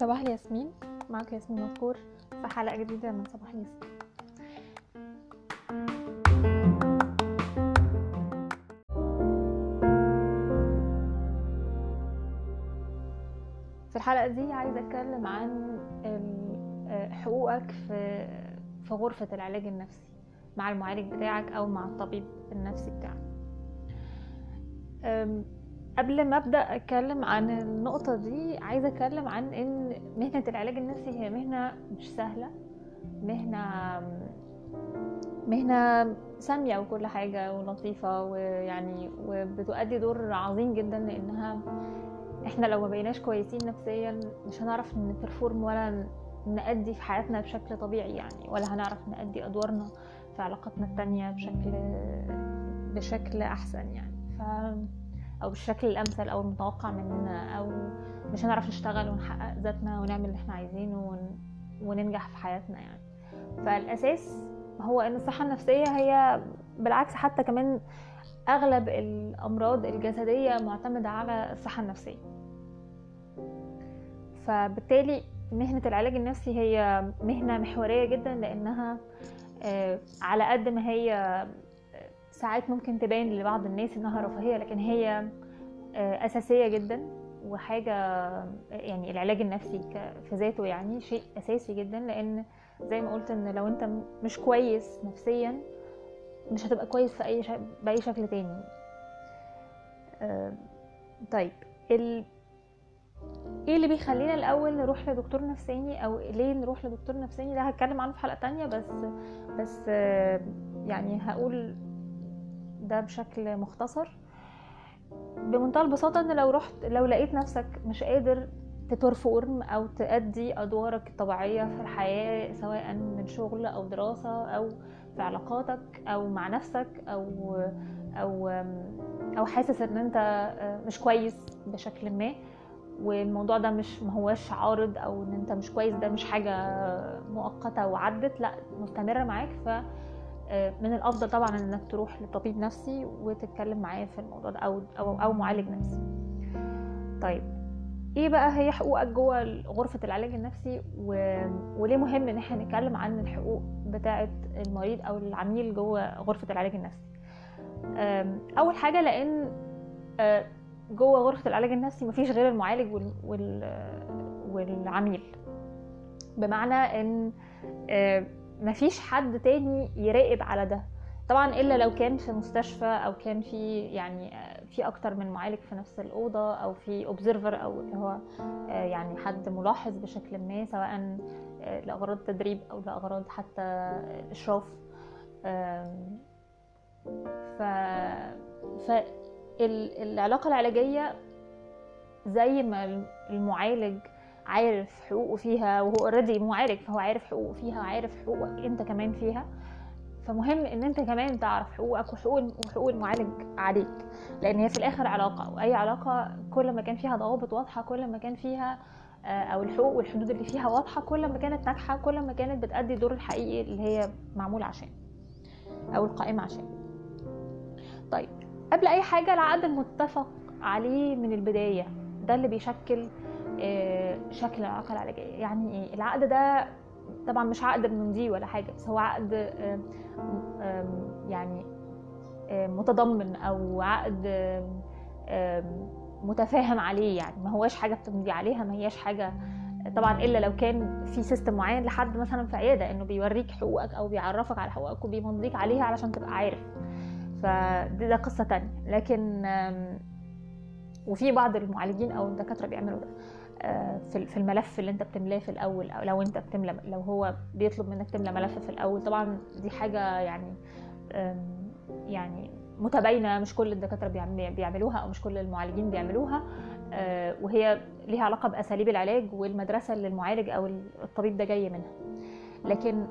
صباح الياسمين. معك ياسمين مذكور في حلقة جديدة من صباح الياسمين. في الحلقة دي عايزة أتكلم عن ال- حقوقك في في غرفة العلاج النفسي مع المعالج بتاعك أو مع الطبيب النفسي بتاعك. قبل ما أبدأ أتكلم عن النقطة دي عايزة أتكلم عن إن مهنة العلاج النفسي هي مهنة مش سهلة مهنة مهنة سامية وكل حاجة ولطيفة ويعني وبتؤدي دور عظيم جدا لإنها إحنا لو ما بقيناش كويسين نفسيا مش هنعرف نبرفورم ولا نأدي في حياتنا بشكل طبيعي يعني ولا هنعرف نأدي أدوارنا في علاقاتنا التانية بشكل بشكل أحسن يعني. ف أو بالشكل الأمثل أو المتوقع مننا أو مش هنعرف نشتغل ونحقق ذاتنا ونعمل اللي إحنا عايزينه ون... وننجح في حياتنا يعني. فالأساس هو إن الصحة النفسية هي بالعكس حتى كمان أغلب الأمراض الجسدية معتمدة على الصحة النفسية. فبالتالي مهنة العلاج النفسي هي مهنة محورية جدا لأنها آه، على قد ما هي ساعات ممكن تبان لبعض الناس إنها رفاهية لكن هي آه، أساسية جدا وحاجة يعني العلاج النفسي في ذاته يعني شيء أساسي جدا لأن زي ما قلت إن لو أنت مش كويس نفسيا مش هتبقى كويس في أي شيء بأي شكل تاني. آه، طيب ال... إيه اللي بيخلينا الأول نروح لدكتور نفساني أو ليه نروح لدكتور نفساني؟ ده هتكلم عنه في حلقة تانية بس بس آه، يعني هقول ده بشكل مختصر. بمنتهى البساطة إن لو رحت لو لقيت نفسك مش قادر تبرفورم أو تأدي أدوارك الطبيعية في الحياة سواء من شغل أو دراسة أو في علاقاتك أو مع نفسك أو أو أو حاسس إن أنت مش كويس بشكل ما والموضوع ده مش ما هواش عارض أو إن أنت مش كويس ده مش حاجة مؤقتة وعدت لأ مستمرة معاك. ف من الأفضل طبعا إنك تروح لطبيب نفسي وتتكلم معاه في الموضوع ده أو أو أو معالج نفسي. طيب إيه بقى هي حقوقك جوه غرفة العلاج النفسي؟ و... وليه مهم إن إحنا نتكلم عن الحقوق بتاعة المريض أو العميل جوه غرفة العلاج النفسي؟ أول حاجة لأن أه، جوه غرفة العلاج النفسي مفيش غير المعالج وال... وال... والعميل. بمعنى إن مفيش حد تاني يراقب على ده. طبعا إلا لو كان في مستشفى أو كان في يعني في أكتر من معالج في نفس الأوضة أو في اوبزرفر أو اللي هو يعني حد ملاحظ بشكل ما سواء لأغراض تدريب أو لأغراض حتى إشراف. ف فالعلاقه العلاجية زي ما المعالج عارف حقوقه فيها وهو اوريدي معالج فهو عارف حقوقه فيها وعارف حقوقك انت كمان فيها. فمهم ان انت كمان تعرف حقوقك وحقوق وحقوق المعالج عليك. لأن هي في الآخر علاقة وأي علاقة كل ما كان فيها ضوابط واضحة كل ما كان فيها أو الحقوق والحدود اللي فيها واضحة كل ما كانت ناجحة كل ما كانت بتأدي الدور الحقيقي اللي هي معمول عشان أو القائمة عشان. طيب قبل أي حاجة العقد المتفق عليه من البداية. ده اللي بيشكل شكل العلاقه العلاجيه يعني إيه العقد ده طبعا مش عقد بنمضيه ولا حاجة بس هو عقد يعني متضمن أو عقد متفاهم عليه يعني. ما هواش حاجة بتمضي عليها ما هياش حاجة. طبعا إلا لو كان في سيستم معين لحد مثلا في عيادة إنه بيوريك حقوقك أو بيعرفك على حقوقك وبيمضيك عليها علشان تبقى عارف. فدي ده قصة تانية. لكن وفي بعض المعالجين أو الدكاترة بيعملوا ده. في الملف اللي انت بتملاه في الأول أو لو انت بتملى لو هو بيطلب منك تملى ملف في الأول طبعا دي حاجة يعني يعني متباينة مش كل الدكاترة بيعملوها أو مش كل المعالجين بيعملوها. وهي ليها علاقة بأساليب العلاج والمدرسة اللي المعالج أو الطبيب ده جاي منها. لكن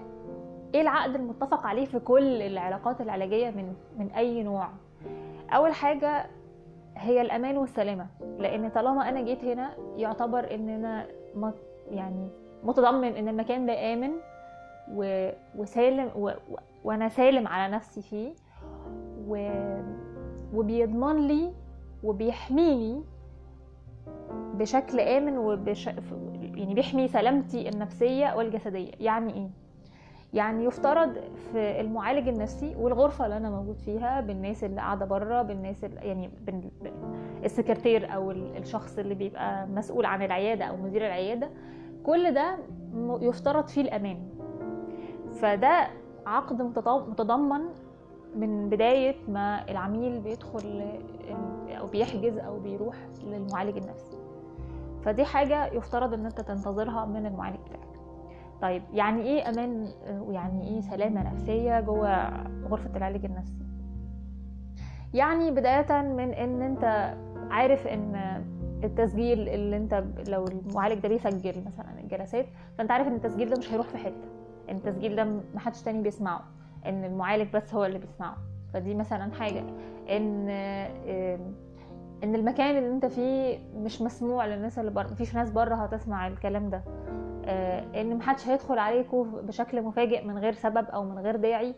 إيه العقد المتفق عليه في كل العلاقات العلاجية من من أي نوع؟ أول حاجة هي الأمان والسلامة. لأن طالما أنا جيت هنا يعتبر إن أنا يعني متضمن إن المكان ده آمن وسالم و... وأنا سالم على نفسي فيه. و... وبيضمن لي وبيحميني بشكل آمن وبش... يعني بيحمي سلامتي النفسية والجسدية. يعني إيه؟ يعني يفترض في المعالج النفسي والغرفة اللي أنا موجود فيها بالناس اللي قاعدة بره بالناس اللي يعني. السكرتير أو الشخص اللي بيبقى مسؤول عن العيادة أو مدير العيادة كل ده يفترض فيه الأمان فده عقد متضمن من بداية ما العميل بيدخل أو بيحجز أو بيروح للمعالج النفسي فدي حاجة يفترض إن أنت تنتظرها من المعالج بتاعك طيب يعني إيه أمان ويعني إيه سلامة نفسية جوه غرفة العلاج النفسي؟ يعني بداية من إن أنت عارف إن التسجيل اللي أنت لو المعالج ده بيسجل مثلا الجلسات فأنت عارف إن التسجيل ده مش هيروح في حتة إن التسجيل ده محدش تاني بيسمعه إن المعالج بس هو اللي بيسمعه. فدي مثلا حاجة. إن إن المكان اللي أنت فيه مش مسموع للناس اللي بره مفيش ناس بره هتسمع الكلام ده. إن محدش هيدخل عليكم بشكل مفاجئ من غير سبب أو من غير داعي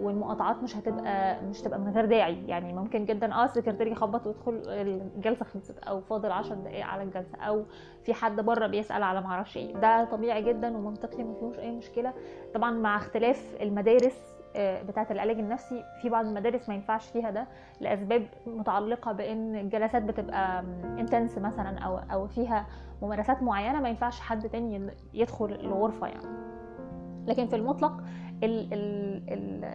والمقاطعات مش هتبقى مش هتبقى من غير داعي. يعني ممكن جدا آه السكرتير يخبط ويدخل الجلسة خلصت أو فاضل 10 دقائق على الجلسة أو في حد بره بيسأل على معرفش إيه. ده طبيعي جدا ومنطقي ما فيهوش أي مشكلة. طبعا مع اختلاف المدارس آه، بتاعة العلاج النفسي في بعض المدارس ما ينفعش فيها ده لأسباب متعلقة بإن الجلسات بتبقى انتنس مثلا أو أو فيها ممارسات معينة ما ينفعش حد تاني يدخل الغرفة يعني. لكن في المطلق ال ال ال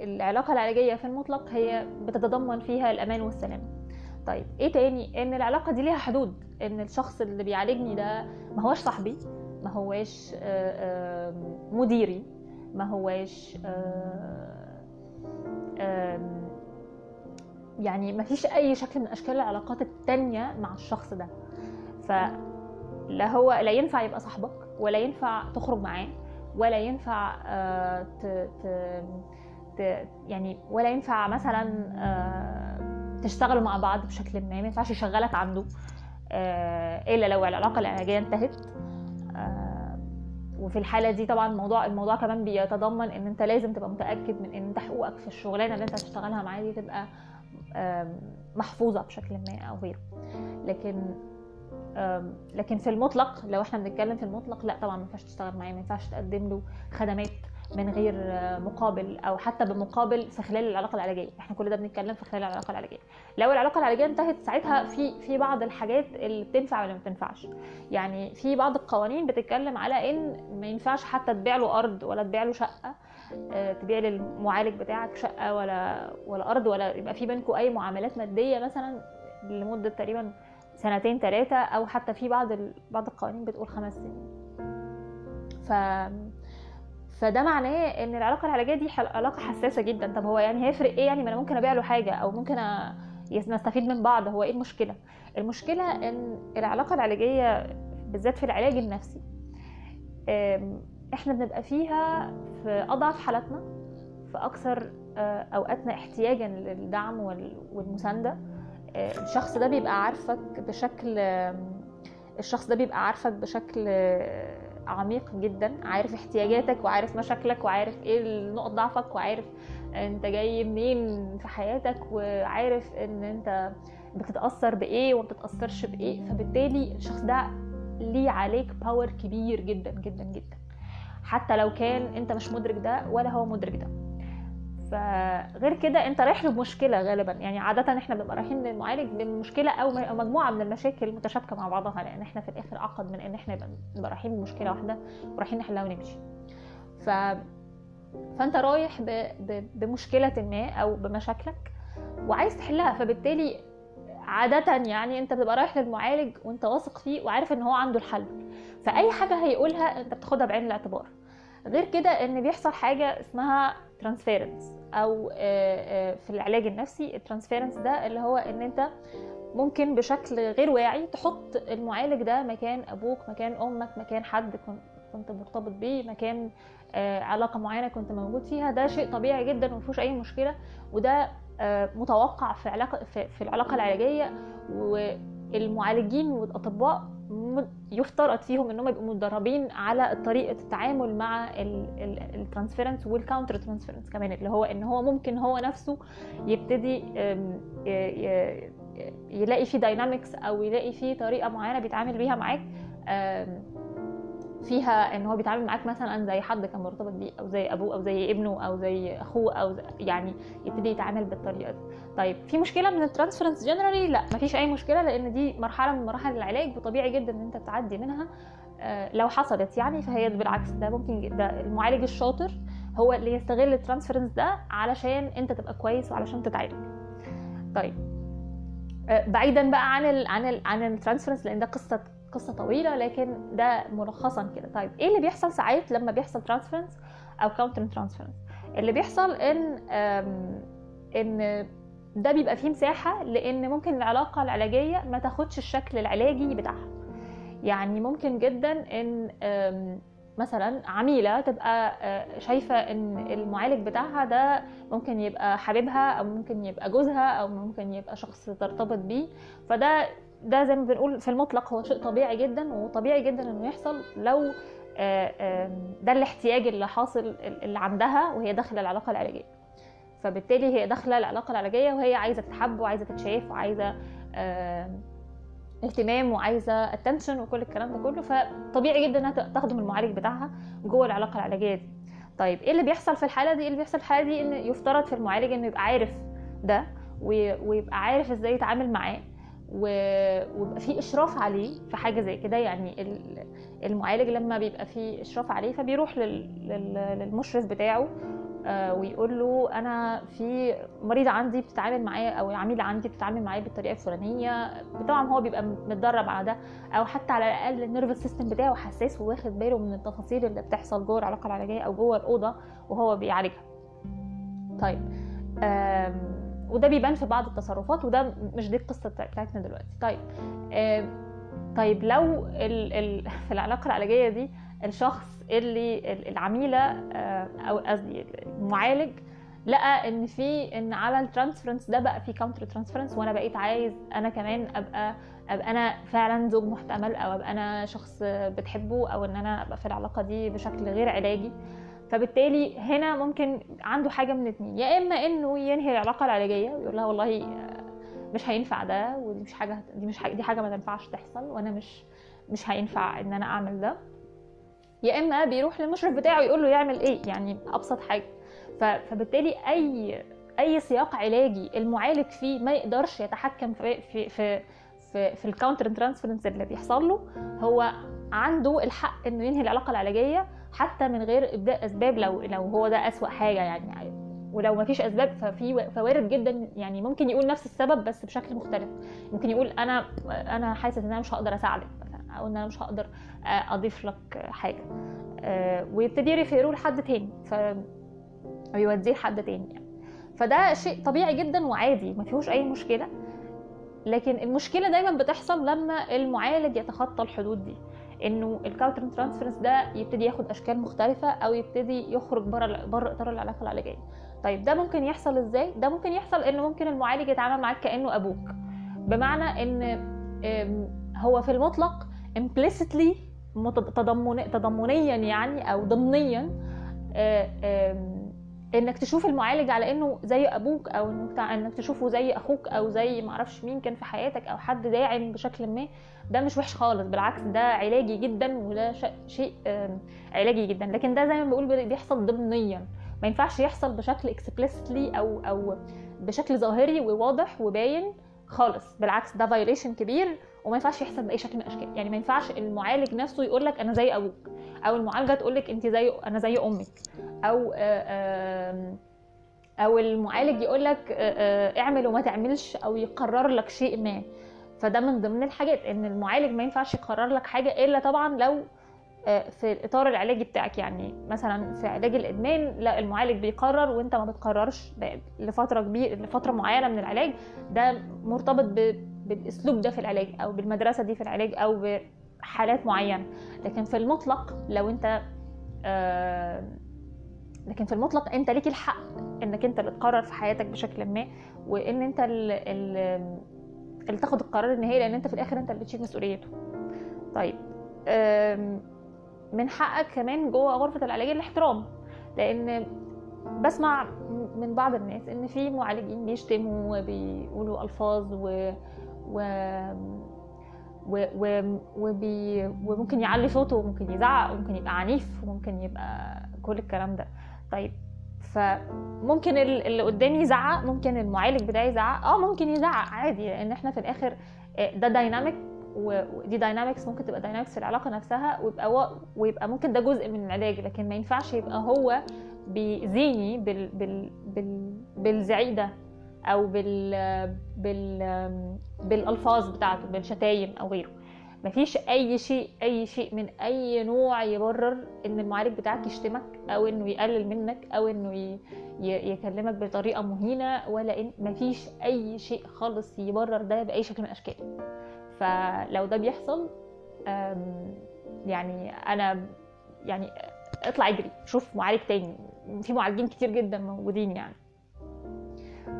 العلاقة العلاجية في المطلق هي بتتضمن فيها الأمان والسلام. طيب إيه تاني؟ إن العلاقة دي ليها حدود. إن الشخص اللي بيعالجني ده ما هوش صاحبي ما هواش مديري ما هواش يعني ما فيش أي شكل من أشكال العلاقات التانية مع الشخص ده. فلا هو لا ينفع يبقى صاحبك ولا ينفع تخرج معاه ولا ينفع آه، يعني ولا ينفع مثلا آه، تشتغلوا مع بعض بشكل ما ما ينفعش يشغلك عنده آه، إلا لو العلاقة العلاجية انتهت. وفي الحالة دي طبعا الموضوع الموضوع كمان بيتضمن إن أنت لازم تبقى متأكد من إن أنت حقوقك في الشغلانة اللي أنت هتشتغلها معاه دي تبقى محفوظة بشكل ما أو غيره. لكن لكن في المطلق لو إحنا بنتكلم في المطلق لا طبعا ما ينفعش تشتغل معاه ما ينفعش تقدم له خدمات من غير مقابل أو حتى بمقابل في خلال العلاقة العلاجية. إحنا كل ده بنتكلم في خلال العلاقة العلاجية. لو العلاقة العلاجية انتهت ساعتها في في بعض الحاجات اللي بتنفع ولا ما بتنفعش. يعني في بعض القوانين بتتكلم على إن ما ينفعش حتى تبيع له أرض ولا تبيع له شقة آه، تبيع للمعالج بتاعك شقة ولا ولا أرض ولا يبقى في بينكم أي معاملات مادية مثلا لمدة تقريبا سنتين ثلاثة أو حتى في بعض ال... بعض القوانين بتقول خمس سنين. ف فده معناه إن العلاقة العلاجية دي علاقة حساسة جدا. طب هو يعني هيفرق إيه؟ يعني ما أنا ممكن أبيع له حاجة أو ممكن أ... نستفيد من بعض. هو إيه المشكلة؟ المشكلة إن العلاقة العلاجية بالذات في العلاج النفسي إحنا بنبقى فيها في أضعف حالاتنا في أكثر آه، أوقاتنا احتياجا للدعم والمساندة. الشخص ده بيبقى عارفك بشكل الشخص ده بيبقى عارفك بشكل عميق جدا عارف احتياجاتك وعارف مشاكلك وعارف إيه نقط ضعفك وعارف أنت جاي منين في حياتك وعارف إن أنت بتتأثر بإيه وما بتتأثرش بإيه. فبالتالي الشخص ده ليه عليك باور كبير جدا جدا جدا. حتى لو كان أنت مش مدرك ده ولا هو مدرك ده. فغير كده انت رايح له بمشكله غالبا. يعني عادة إحنا بنبقى رايحين للمعالج بمشكلة أو مجموعة من المشاكل متشابكة مع بعضها لأن إحنا في الآخر اعقد من إن إحنا نبقى رايحين بمشكلة واحدة ورايحين نحلها ونمشي. ف فأنت رايح ب... ب... بمشكلة ما أو بمشاكلك وعايز تحلها فبالتالي عادة يعني أنت بتبقى رايح للمعالج وأنت واثق فيه وعارف إن هو عنده الحل. فأي حاجة هيقولها أنت بتاخدها بعين الاعتبار. غير كده إن بيحصل حاجة اسمها transference أو آه، آه، في العلاج النفسي ال transference ده اللي هو إن أنت ممكن بشكل غير واعي تحط المعالج ده مكان أبوك مكان أمك مكان حد كنت مرتبط بيه مكان آه، علاقة معينة كنت موجود فيها. ده شيء طبيعي جدا ومفيهوش أي مشكلة وده متوقع في علاقة في العلاقة العلاجية والمعالجين والأطباء يفترض فيهم انهم يبقوا متدربين على طريقة التعامل مع ال transference وال counter transference كمان اللي هو إن هو ممكن هو نفسه يبتدي يلاقي فيه dynamics أو يلاقي فيه طريقة معينة بيتعامل بيها معاك فيها إن هو بيتعامل معاك مثلا زي حد كان مرتبط بيه أو زي أبوه أو زي ابنه أو زي أخوه أو زي يعني يبتدي يتعامل بالطريقة دي. طيب في مشكلة من ال transference generally لا مفيش أي مشكلة لأن دي مرحلة من مراحل العلاج وطبيعي جدا إن أنت تعدي منها آه، لو حصلت يعني. فهي بالعكس ده ممكن ده المعالج الشاطر هو اللي يستغل ال transference ده علشان أنت تبقى كويس وعلشان تتعالج. طيب آه، بعيدا بقى عن ال عن ال عن ال transference لأن ده قصة قصة طويلة لكن ده ملخصا كده. طيب إيه اللي بيحصل ساعات لما بيحصل transference أو counter transference اللي بيحصل إن إن ده بيبقى فيه مساحة لإن ممكن العلاقة العلاجية ما تاخدش الشكل العلاجي بتاعها. يعني ممكن جدا إن مثلا عميلة تبقى آه، شايفة إن المعالج بتاعها ده ممكن يبقى حبيبها أو ممكن يبقى جوزها أو ممكن يبقى شخص ترتبط بيه فده ده زي ما بنقول في المطلق هو شيء طبيعي جدا وطبيعي جدا إنه يحصل لو آه، ده الاحتياج اللي حاصل اللي عندها وهي داخله العلاقة العلاجية. فبالتالي هي داخله العلاقة العلاجية وهي عايزة تتحب وعايزة تتشاف وعايزة اهتمام وعايزة اتنشن وكل الكلام ده كله. فطبيعي جدا إنها تاخده من المعالج بتاعها جوه العلاقة العلاجية دي. طيب إيه اللي بيحصل في الحالة دي؟ إيه اللي بيحصل في الحالة دي؟ إن يفترض في المعالج إنه يبقى عارف ده ويبقى عارف إزاي يتعامل معاه. ويبقى في إشراف عليه في حاجة زي كده. يعني المعالج لما بيبقى في إشراف عليه فبيروح للمشرف بتاعه آه، ويقول له أنا في مريض عندي بتتعامل معايا أو عميل عندي بتتعامل معايا بالطريقة الفلانية طبعا هو بيبقى متدرب على ده أو حتى على الأقل ال nervous system بتاعه حساس وواخد باله من التفاصيل اللي بتحصل جوه العلاقة العلاجية أو جوه الأوضة وهو بيعالجها. طيب وده بيبان في بعض التصرفات وده مش دي القصة بتاعتنا دلوقتي. طيب طيب لو ال ال في العلاقة العلاجية دي الشخص اللي العميلة آه، أو قصدي المعالج لقى إن في إن على ال transference ده بقى في counter transference وأنا بقيت عايز أنا كمان ابقى أبقى أنا فعلا زوج محتمل أو أبقى أنا شخص بتحبه أو إن أنا أبقى في العلاقة دي بشكل غير علاجي. فبالتالي هنا ممكن عنده حاجة من اتنين يا إما إنه ينهي العلاقة العلاجية ويقول لها والله آه، مش هينفع ده ودي مش حاجة دي مش حاجة دي حاجة ما تنفعش تحصل وأنا مش مش هينفع إن أنا أعمل ده. يا إما بيروح للمشرف بتاعه يقول له يعمل إيه؟ يعني أبسط حاجة. فبالتالي أي أي سياق علاجي المعالج فيه ما يقدرش يتحكم في في في في, في ال counter transference اللي بيحصل له هو عنده الحق إنه ينهي العلاقة العلاجية حتى من غير إبداء أسباب لو لو هو ده أسوأ حاجة يعني. ولو ما فيش أسباب ففي فوارد جدا يعني ممكن يقول نفس السبب بس بشكل مختلف. ممكن يقول أنا أنا حاسس إن أنا مش هقدر أساعدك مثلا أو إن أنا مش هقدر أضيف لك حاجة. آه، ويبتدي يريفيروا لحد تاني ف ويوديه لحد تاني يعني. فده شيء طبيعي جدا وعادي ما فيهوش أي مشكلة. لكن المشكلة دايما بتحصل لما المعالج يتخطى الحدود دي. إنه ال counter transference ده يبتدي ياخد أشكال مختلفة أو يبتدي يخرج بره بره إطار العلاقة العلاجية. طيب ده ممكن يحصل إزاي؟ ده ممكن يحصل ان ممكن المعالج يتعامل معاك كأنه أبوك. بمعنى إن هو في المطلق implicitly ضمنيا يعني أو ضمنيا إنك تشوف المعالج على إنه زي أبوك أو إنك تشوفه زي أخوك أو زي معرفش مين كان في حياتك أو حد داعم بشكل ما ده مش وحش خالص بالعكس ده علاجي جدا وده شيء علاجي جدا. لكن ده زي ما بقول بيحصل ضمنيا. ما ينفعش يحصل بشكل explicitly أو أو بشكل ظاهري وواضح وباين خالص. بالعكس ده violation كبير. وما ينفعش يحصل بأي شكل من الأشكال. يعني ما ينفعش المعالج نفسه يقول لك أنا زي أبوك أو المعالجة تقول لك أنت زي أنا زي أمك. أو أو المعالج يقول لك اعمل وما تعملش أو يقرر لك شيء ما. فده من ضمن الحاجات إن المعالج ما ينفعش يقرر لك حاجة إلا طبعا لو في الاطار العلاجي بتاعك. يعني مثلا في علاج الإدمان لا المعالج بيقرر وأنت ما بتقررش. لفترة كبيرة لفترة معينة من العلاج ده مرتبط بالأسلوب ده في العلاج أو بالمدرسة دي في العلاج أو بحالات معينة. لكن في المطلق لو أنت آه لكن في المطلق أنت ليك الحق إنك أنت اللي تقرر في حياتك بشكل ما وإن أنت اللي, تاخد القرار النهائي لأن أنت في الآخر أنت اللي بتشيل مسؤوليته. طيب من حقك كمان جوه غرفة العلاج الاحترام. لأن بسمع من بعض الناس إن في معالجين بيشتموا وبيقولوا ألفاظ و, و... و... و... وبي... وممكن يعلي صوته وممكن يزعق وممكن يبقى عنيف وممكن يبقى كل الكلام ده. طيب فممكن ال- اللي قدامي يزعق ممكن المعالج بتاعي يزعق آه ممكن يزعق عادي لأن إحنا في الآخر آه، ده dynamic ودي dynamics ممكن تبقى dynamics في العلاقة نفسها ويبقى و... ويبقى ممكن ده جزء من العلاج لكن ما ينفعش يبقى هو بيأذيني بال... بال... بال... أو بال... بال... بالألفاظ بتاعته بالشتايم أو غيره. مفيش أي شيء أي شيء من أي نوع يبرر إن المعالج بتاعك يشتمك أو إنه يقلل منك أو إنه. يكلمك بطريقة مهينة ولا إن مفيش أي شيء خالص يبرر ده بأي شكل من الأشكال. فلو ده بيحصل يعني أنا يعني اطلع اجري شوف معالج تاني. في معالجين كتير جدا موجودين يعني.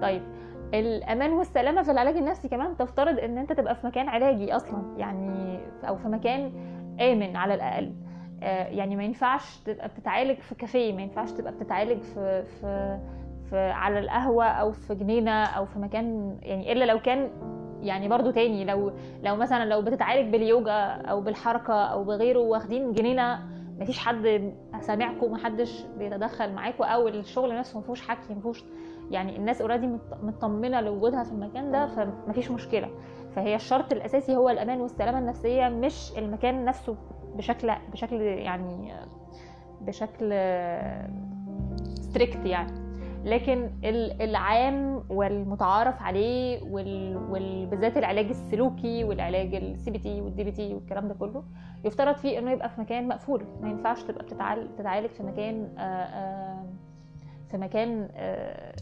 طيب الأمان والسلامة في العلاج النفسي كمان تفترض إن أنت تبقى في مكان علاجي أصلا يعني أو في مكان آمن على الأقل. آه، يعني ما ينفعش تبقى بتتعالج في كافيه ما ينفعش تبقى بتتعالج في في في على القهوة أو في جنينة أو في مكان يعني إلا لو كان يعني برضو تاني لو لو مثلا لو بتتعالج باليوجا أو بالحركة أو بغيره واخدين جنينة مفيش حد سامعكم محدش بيتدخل معاكم أو الشغل نفسه ما فيهوش حكي ما فيهوش يعني الناس already مطمنه لوجودها في المكان ده فمفيش مشكلة. فهي الشرط الأساسي هو الأمان والسلامة النفسية مش المكان نفسه بشكل بشكل يعني بشكل strict يعني. لكن ال- العام والمتعارف عليه وال- وال- بالذات العلاج السلوكي والعلاج ال CBT وال DBT والكلام ده كله يفترض فيه إنه يبقى في مكان مقفول. ما ينفعش تبقى بتتعالج تتعالج في مكان آه، آه، في مكان آه،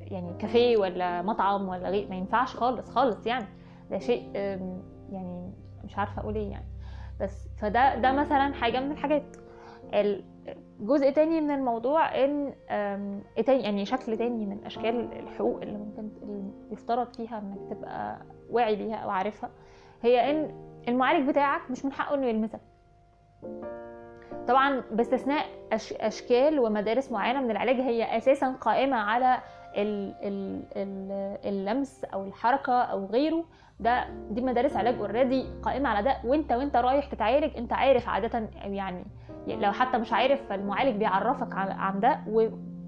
يعني كافيه ولا مطعم ولا غير ما ينفعش خالص خالص يعني. ده شيء يعني مش عارفة أقول إيه يعني. بس فده ده مثلا حاجة من الحاجات. الجزء تاني من الموضوع إن إيه تاني؟ يعني شكل تاني من أشكال الحقوق اللي ممكن يفترض فيها إنك تبقى واعي بيها أو عارفها هي إن المعالج بتاعك مش من حقه إنه يلمسك. طبعا باستثناء أشكال ومدارس معينة من العلاج هي أساسا قائمة على ال ال ال اللمس أو الحركة أو غيره. ده دي مدارس علاج اوريدي قائمة على ده. وأنت وأنت رايح تتعالج أنت عارف عادة يعني لو حتى مش عارف فالمعالج بيعرفك عن ده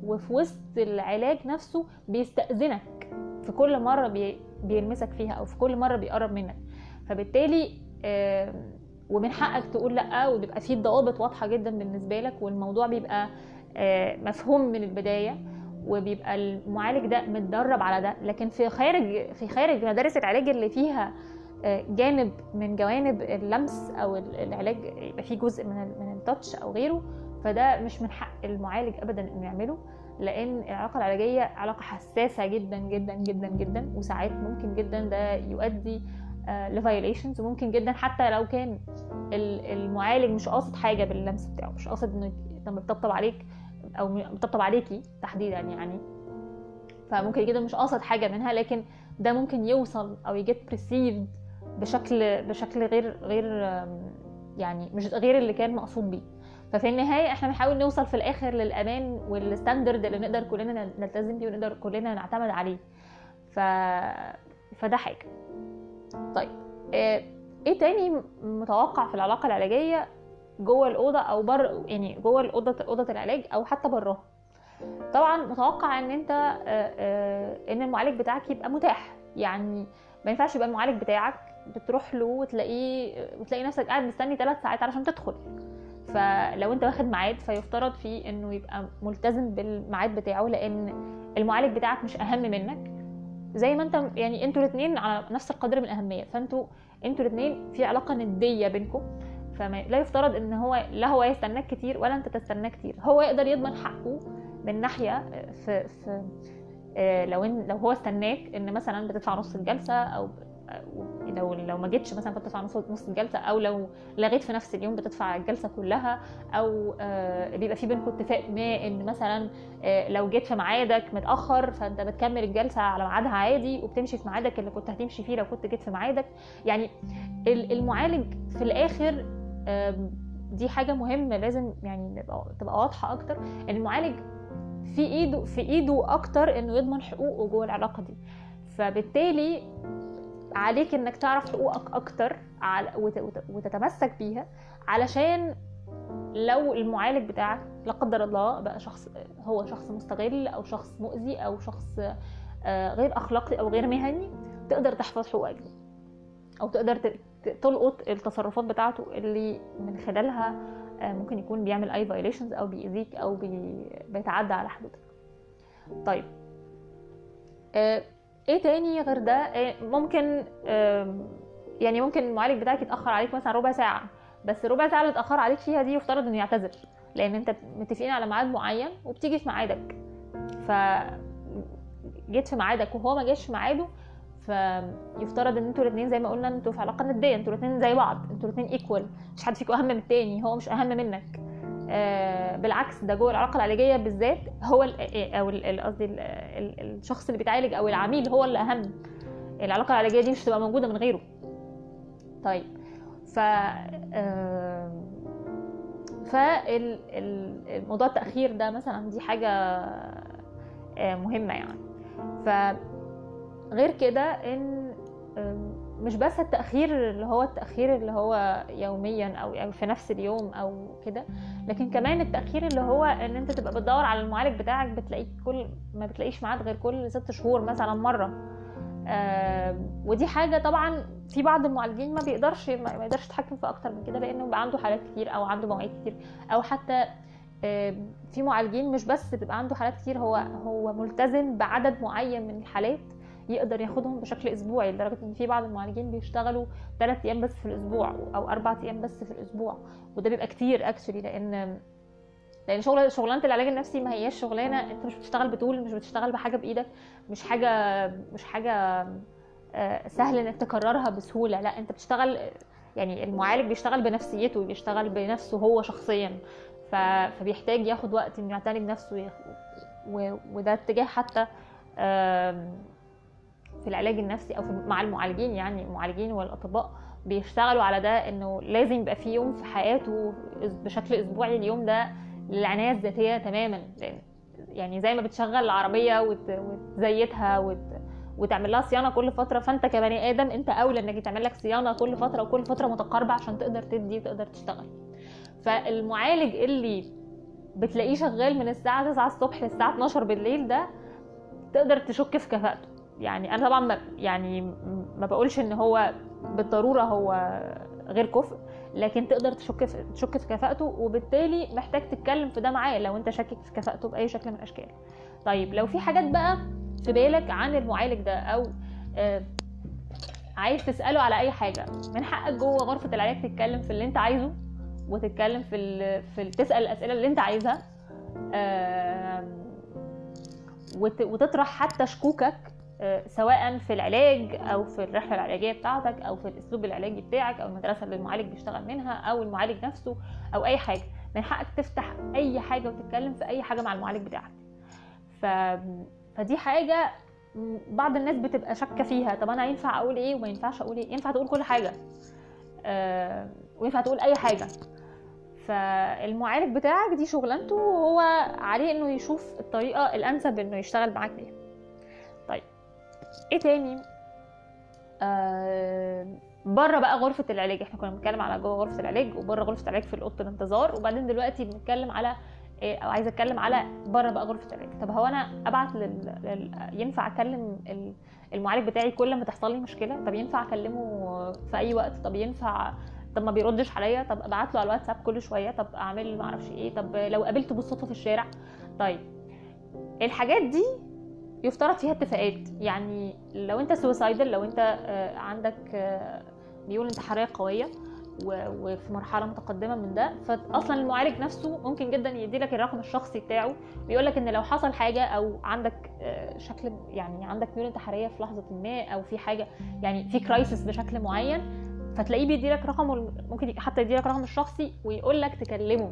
وفي وسط العلاج نفسه بيستأذنك. في كل بي بيلمسك فيها أو في كل مرة بيقرب منك. فبالتالي ومن حقك تقول لأ وبيبقى فيه ضوابط واضحة جدا بالنسبة لك والموضوع بيبقى آه، مفهوم من البداية وبيبقى المعالج ده متدرب على ده. لكن في خارج في خارج مدارس العلاج اللي فيها آه، جانب من جوانب اللمس أو ال- العلاج يبقى فيه جزء من من التاتش أو غيره فده مش من حق المعالج ابدا إنه يعمله لأن العلاقة العلاجية علاقة حساسة جدا جدا جدا جدا وساعات ممكن جدا ده يؤدي ل violations وممكن جدا حتى لو كان ال- المعالج مش قاصد حاجة باللمس بتاعه مش قاصد إنه بيطبطب عليك أو بيطبطب عليكي تحديدا يعني. فممكن جدا مش قاصد حاجة منها لكن ده ممكن يوصل أو ي get perceived بشكل بشكل غير غير يعني مش غير اللي كان مقصود بيه. ففي النهاية إحنا بنحاول نوصل في الآخر للأمان والستاندرد اللي نقدر كلنا نلتزم بيه ونقدر كلنا نعتمد عليه. ف فده حاجة. طيب آه، إيه تاني متوقع في العلاقة العلاجية جوه الأوضة أو بره يعني جوه الأوضة أوضة العلاج أو حتى براها؟ طبعا متوقع إن أنت آه، آه، إن المعالج بتاعك يبقى متاح. يعني ما ينفعش يبقى المعالج بتاعك بتروح له وتلاقيه وتلاقي نفسك قاعد مستني ثلاث ساعات علشان تدخل. فلو أنت واخد ميعاد فيفترض فيه إنه يبقى ملتزم بالميعاد بتاعه لأن المعالج بتاعك مش أهم منك. زي ما انت يعني أنتوا الاثنين على نفس القدر من الأهمية. فانتوا أنتوا الاثنين في علاقة ندية بينكم. فما لا يفترض إن هو لا هو يستناك كتير ولا انت تستناه كتير. هو يقدر يضمن حقه من ناحية في في آه، لو إن لو هو استناك إن مثلا بتدفع نص الجلسة أو لو لو ما جيتش مثلا بتدفع نص نص الجلسة أو لو لغيت في نفس اليوم بتدفع الجلسة كلها أو آه، بيبقى في بينكم اتفاق ما إن مثلا آه، لو جيت في ميعادك متأخر فأنت بتكمل الجلسة على ميعادها عادي وبتمشي في ميعادك اللي كنت هتمشي فيه لو كنت جيت في ميعادك. يعني المعالج في الآخر دي حاجة مهمة لازم يعني تبقى واضحة أكتر. ان المعالج في ايده في إيده أكتر إنه يضمن حقوقه جوه العلاقة دي. فبالتالي عليك إنك تعرف حقوقك أكتر وتتمسك بيها علشان لو المعالج بتاعك لا قدر الله بقى شخص هو شخص مستغل أو شخص مؤذي أو شخص آه، غير أخلاقي أو غير مهني تقدر تحفظ حقوقك دي. أو تقدر تلقط التصرفات بتاعته اللي من خلالها آه، ممكن يكون بيعمل اي violations أو بيأذيك أو بيتعدى على حدودك. طيب. آه، إيه تاني غير ده؟ آه، ممكن يعني ممكن المعالج بتاعك يتأخر عليك مثلا ربع ساعة بس ربع ساعة اللي اتأخر عليك فيها دي يفترض إنه يعتذر لأن أنت متفقين على ميعاد معين وبتيجي في ميعادك. ف جيت في ميعادك وهو ما جاش في ميعاده فيفترض إن أنتوا الاثنين زي ما قلنا أنتوا في علاقة ندية أنتوا الاثنين زي بعض أنتوا الاثنين ايكوال مش حد فيكم أهم من التاني هو مش أهم منك. بالعكس ده جوه العلاقة العلاجية بالذات هو أو قصدي الشخص اللي بيتعالج أو العميل هو اللي اهم العلاقة العلاجية دي مش هتبقى موجودة من غيره. طيب ف آه فالموضوع التأخير ده مثلا دي حاجة آه، مهمة يعني. ف غير كده إن مش بس التأخير اللي هو التأخير اللي هو يوميا أو في نفس اليوم أو كده لكن كمان التأخير اللي هو إن أنت تبقى بتدور على المعالج بتاعك بتلاقيه كل ما بتلاقيش ميعاد غير كل ست شهور مثلا مرة. ودي حاجة طبعا في بعض المعالجين ما بيقدرش ما يقدرش يتحكم في أكتر من كده لأنه بيبقى عنده حالات كتير أو عنده مواعيد كتير. أو حتى في معالجين مش بس بيبقى عنده حالات كتير هو هو ملتزم بعدد معين من الحالات. يقدر ياخدهم بشكل أسبوعي لدرجة إن في بعض المعالجين بيشتغلوا ثلاث أيام بس في الأسبوع أو أربع أيام بس في الأسبوع وده بيبقى كتير اكشلي لأن لأن شغل شغلانة العلاج النفسي ما هياش شغلانة أنت مش بتشتغل بتقول مش بتشتغل بحاجة بإيدك مش حاجة مش حاجة آه، سهل إنك تكررها بسهولة لا أنت بتشتغل يعني المعالج بيشتغل بنفسيته بيشتغل بنفسه هو شخصيا فبيحتاج ياخد وقت إنه يعتني بنفسه وده اتجاه حتى في العلاج النفسي أو مع المعالجين يعني المعالجين والأطباء بيشتغلوا على ده إنه لازم يبقى في يوم في حياته بشكل أسبوعي اليوم ده للعنايه الذاتية تماما يعني زي ما بتشغل العربية وتزيتها وت... وتعمل لها صيانة كل فترة فأنت كبني آدم أنت أولى إنك تعمل لك صيانة كل فترة وكل فترة متقاربة عشان تقدر تدي وتقدر تشتغل. فالمعالج اللي بتلاقيه شغال من الساعة 9 الصبح للساعة 12 بالليل ده تقدر تشك في كفاءته. يعني أنا طبعا ما يعني ما بقولش إن هو بالضرورة هو غير كفء لكن تقدر تشك في تشك في كفاءته وبالتالي محتاج تتكلم في ده معاه لو أنت شاكك في كفاءته بأي شكل من الأشكال. طيب لو في حاجات بقى في بالك عن المعالج ده أو آه عايز تسأله على أي حاجة من حقك جوه غرفة العلاج تتكلم في اللي أنت عايزه وتتكلم في في تسأل الأسئلة اللي أنت عايزها آه وتطرح حتى شكوكك سواء في العلاج أو في الرحلة العلاجية بتاعتك أو في الأسلوب العلاجي بتاعك أو المدرسة اللي المعالج بيشتغل منها أو المعالج نفسه أو أي حاجة. من حقك تفتح أي حاجة وتتكلم في أي حاجة مع المعالج بتاعك. ف... فدي حاجة بعض الناس بتبقى شاكة فيها. طب أنا ينفع أقول إيه وما ينفعش أقول إيه؟ ينفع تقول كل حاجة. أه وينفع تقول أي حاجة. فالمعالج بتاعك دي شغلانته وهو عليه إنه يشوف الطريقة الأنسب إنه يشتغل معاك بيها. إيه تاني؟ آه بره بقى غرفة العلاج. إحنا كنا بنتكلم على جوه غرفة العلاج وبره غرفة العلاج في اوضه الانتظار وبعدين دلوقتي بنتكلم على إيه أو عايزة أتكلم على بره بقى غرفة العلاج. طب هو أنا أبعت لل... لل... ينفع أكلم المعالج بتاعي كل ما تحصل لي مشكلة؟ طب ينفع أكلمه في أي وقت؟ طب ينفع طب ما بيردش عليا؟ طب أبعت له على الواتساب كل شوية. طب أعمل ما أعرفش إيه. طب لو قابلته بالصدفة في الشارع. طيب الحاجات دي يفترض فيها اتفاقات. يعني لو انت سوسايدل لو انت آه، عندك آه، ميول انتحارية قوية وفي مرحلة متقدمة من ده فأصلا المعالج نفسه ممكن جدا يدي لك الرقم الشخصي بتاعه ويقول لك إن لو حصل حاجة أو عندك آه، شكل يعني عندك ميول انتحارية في لحظة ما أو في حاجة يعني في crisis بشكل معين فتلاقيه بيدي لك رقمه ممكن حتى يدي لك رقم الشخصي ويقول لك تكلمه.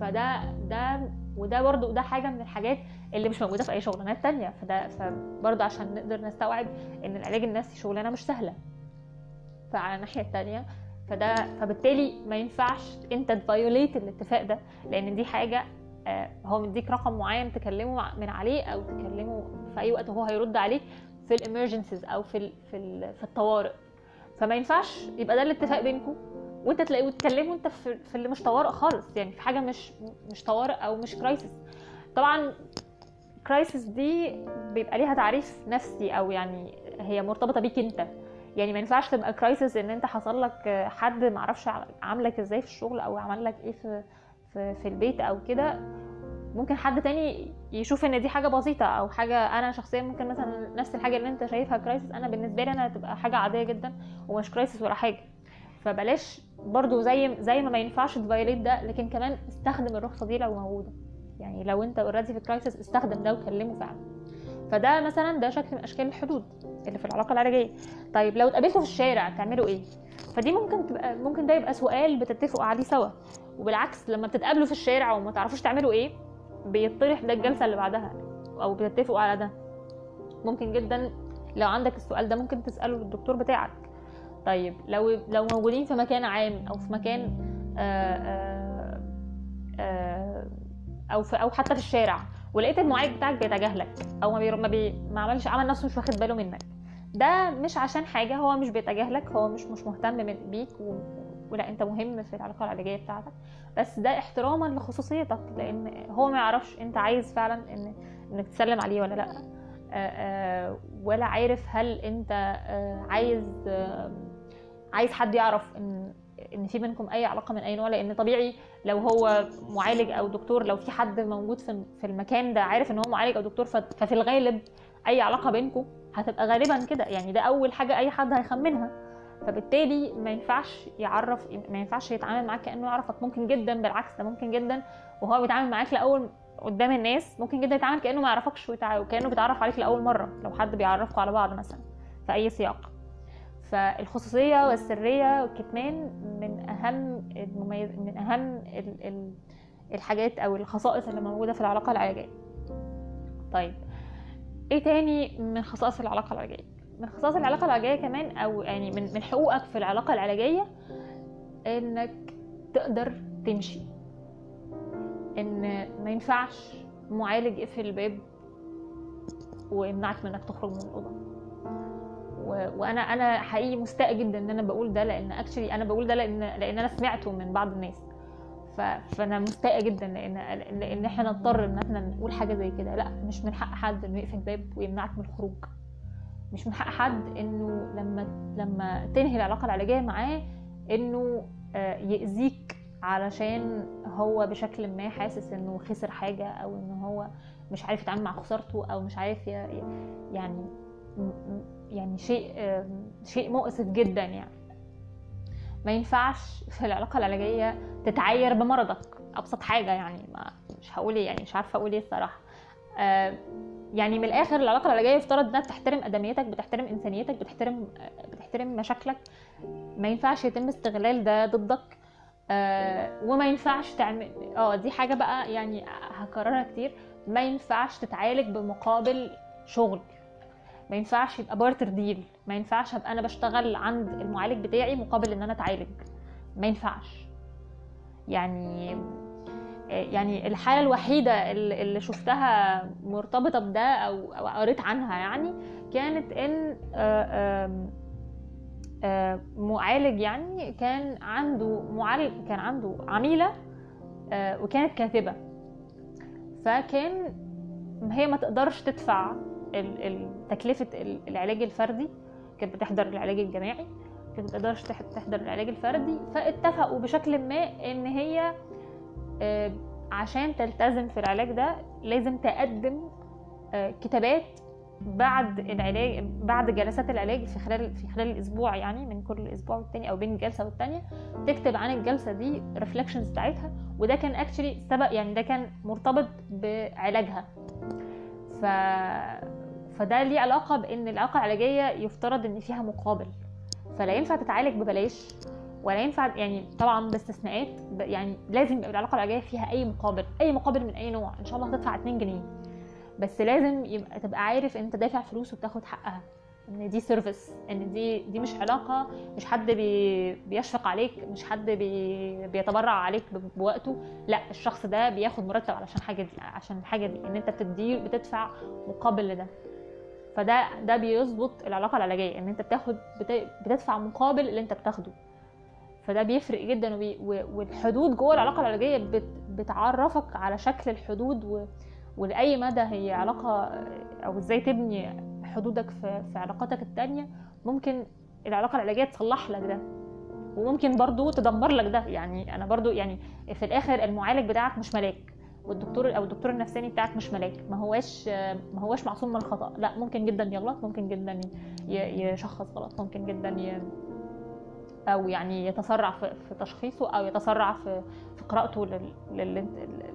فده ده وده برضو ده حاجة من الحاجات اللي مش موجودة في أي شغلانات تانية. فده فبرضه عشان نقدر نستوعب إن العلاج النفسي شغلانة مش سهلة. فعلى الناحية التانية فده فبالتالي ما ينفعش أنت ت violate الاتفاق ده لأن دي حاجة آه، هو مديك رقم معين تكلمه من عليه أو تكلمه في أي وقت وهو هيرد عليك في ال emergencies أو في في في الطوارئ. فما ينفعش يبقى ده الاتفاق بينكم. وانت تلاقيه وتكلمه انت في, في اللي مش طوارئ خالص. يعني في حاجة مش مش طوارئ أو مش crisis طبعا crisis دي بيبقى ليها تعريف نفسي أو يعني هي مرتبطة بيك أنت. يعني ما ينفعش تبقى crisis إن أنت حصل لك حد ما أعرفش عاملك إزاي في الشغل أو عمل لك إيه في في, في البيت أو كده. ممكن حد تاني يشوف إن دي حاجة بسيطة أو حاجة أنا شخصيا ممكن مثلا نفس الحاجة اللي أنت شايفها crisis أنا بالنسبة لي أنا تبقى حاجة عادية جدا ومش crisis ولا حاجة. فبلاش برضو زي زي ما ما ينفعش ت violate ده لكن كمان استخدم الرخصة دي لو موجودة. يعني لو انت already في crisis استخدم ده وكلمه فعلا. فده مثلا ده شكل من أشكال الحدود اللي في العلاقة العلاجية. طيب لو اتقابلتوا في الشارع تعملوا إيه؟ فدي ممكن تبقى ممكن ده يبقى سؤال بتتفقوا عليه سوا. وبالعكس لما بتتقابلوا في الشارع وما تعرفوش تعملوا إيه بيطرح ده الجلسة اللي بعدها أو بتتفقوا على ده. ممكن جدا لو عندك السؤال ده ممكن تسأله للدكتور بتاعك. طيب لو لو موجودين في مكان عام أو في مكان آآ آآ آآ أو في أو حتى في الشارع ولقيت المعالج بتاعك بيتجاهلك أو ما, بي... ما, بي... ما عملش عمل نفسه مش واخد باله منك ده مش عشان حاجة هو مش بيتجاهلك هو مش مش مهتم بيك و... ولا أنت مهم في العلاقة العلاجية بتاعتك بس ده احتراما لخصوصيتك لأن هو ما يعرفش أنت عايز فعلا ان إنك تسلم عليه ولا لأ ولا عارف هل أنت عايز عايز حد يعرف ان إن في بينكم أي علاقة من أي نوع لأن طبيعي لو هو معالج أو دكتور لو في حد موجود في في المكان ده عارف إن هو معالج أو دكتور ففي الغالب أي علاقة بينكم هتبقى غالبا كده. يعني ده أول حاجة أي حد هيخمنها. فبالتالي ما ينفعش يعرف ما ينفعش يتعامل معاك كأنه يعرفك. ممكن جدا بالعكس ده ممكن جدا. وهو بيتعامل معاك لأول قدام الناس ممكن جدا يتعامل كأنه ما يعرفكش وكأنه بيتعرف عليك لأول مرة لو حد بيعرفكم على بعض مثلا في أي سياق. فالخصوصية والسرية والكتمان من أهم المميز من أهم ال... ال... الحاجات أو الخصائص اللي موجودة في العلاقة العلاجية. طيب إيه تاني من خصائص العلاقة العلاجية؟ من خصائص العلاقة العلاجية كمان أو يعني من من حقوقك في العلاقة العلاجية إنك تقدر تمشي. إن ما ينفعش معالج يقفل الباب ويمنعك من إنك تخرج من الأوضة. وأنا أنا حقيقي مستاء جدا إن أنا بقول ده لأن اكشلي أنا بقول ده لأن لأن أنا سمعته من بعض الناس. فأنا مستاءه جدا لأن لأن إحنا نضطر إن إحنا نقول حاجة زي كده. لأ مش من حق حد إنه يقفل الباب ويمنعك من الخروج. مش من حق حد إنه لما لما تنهي العلاقة العلاجية معاه إنه يأذيك علشان هو بشكل ما حاسس إنه خسر حاجة أو ان هو مش عارف يتعامل مع خسارته أو مش عارف يعني يعني شيء شيء مؤسف جدا يعني. ما ينفعش في العلاقة العلاجية تتعاير بمرضك. أبسط حاجة يعني ما مش هقول يعني مش عارفة أقول إيه الصراحة. يعني من الآخر العلاقة العلاجية يفترض إنها بتحترم أدميتك بتحترم إنسانيتك بتحترم بتحترم مشاكلك. ما ينفعش يتم استغلال ده ضدك. آه وما ينفعش تعمل آه دي حاجة بقى يعني هكررها كتير. ما ينفعش تتعالج بمقابل شغل. ما ينفعش يبقى بارتر ديل ما ينفعش أبقى أنا بشتغل عند المعالج بتاعي مقابل إن أنا أتعالج. ما ينفعش. يعني يعني الحالة الوحيدة اللي شفتها مرتبطة بده أو أو قريت عنها يعني كانت إن معالج يعني كان عنده معالج كان عنده عميلة وكانت كاتبة. فكان هي ما تقدرش تدفع تكلفة العلاج الفردي كانت بتحضر العلاج الجماعي كانت بتقدرش تحضر العلاج الفردي فاتفقوا بشكل ما إن هي عشان تلتزم في العلاج ده لازم تقدم كتابات بعد العلاج بعد جلسات العلاج في خلال في خلال الأسبوع يعني من كل أسبوع والتاني أو بين جلسة والتانية تكتب عن الجلسة دي reflections بتاعتها وده كان actually سبق يعني ده كان مرتبط بعلاجها. ف فده ليه علاقة بإن العلاقة العلاجية يفترض إن فيها مقابل. فلا ينفع تتعالج ببلاش ولا ينفع يعني طبعا باستثناءات يعني لازم يبقى العلاقة العلاجية فيها أي مقابل أي مقابل من أي نوع إن شاء الله هتدفع 2 جنيه. بس لازم يبقى تبقى عارف أنت دافع فلوس وبتاخد حقها إن دي service إن دي دي مش علاقة مش حد بي بيشفق عليك مش حد بي بيتبرع عليك بوقته. لا الشخص ده بياخد مرتب علشان حاجة دي عشان الحاجة دي إن أنت بتدي بتدفع مقابل لده. فده ده بيظبط العلاقة العلاجية إن أنت بتاخد بتدفع مقابل اللي أنت بتاخده. فده بيفرق جدا وبي والحدود جوه العلاقة العلاجية بت بتعرفك على شكل الحدود و ولأي مدى هي علاقة أو إزاي تبني حدودك في, في علاقاتك التانية. ممكن العلاقة العلاجية تصلح لك ده وممكن برضو تدمر لك ده. يعني أنا برضو يعني في الآخر المعالج بتاعك مش ملاك. والدكتور أو الدكتور النفساني بتاعك مش ملاك. ما هواش ما هواش معصوم من الخطأ. لا ممكن جدا يغلط ممكن جدا يشخص غلط ممكن جدا ي... أو يعني يتسرع في تشخيصه أو يتسرع في في قراءته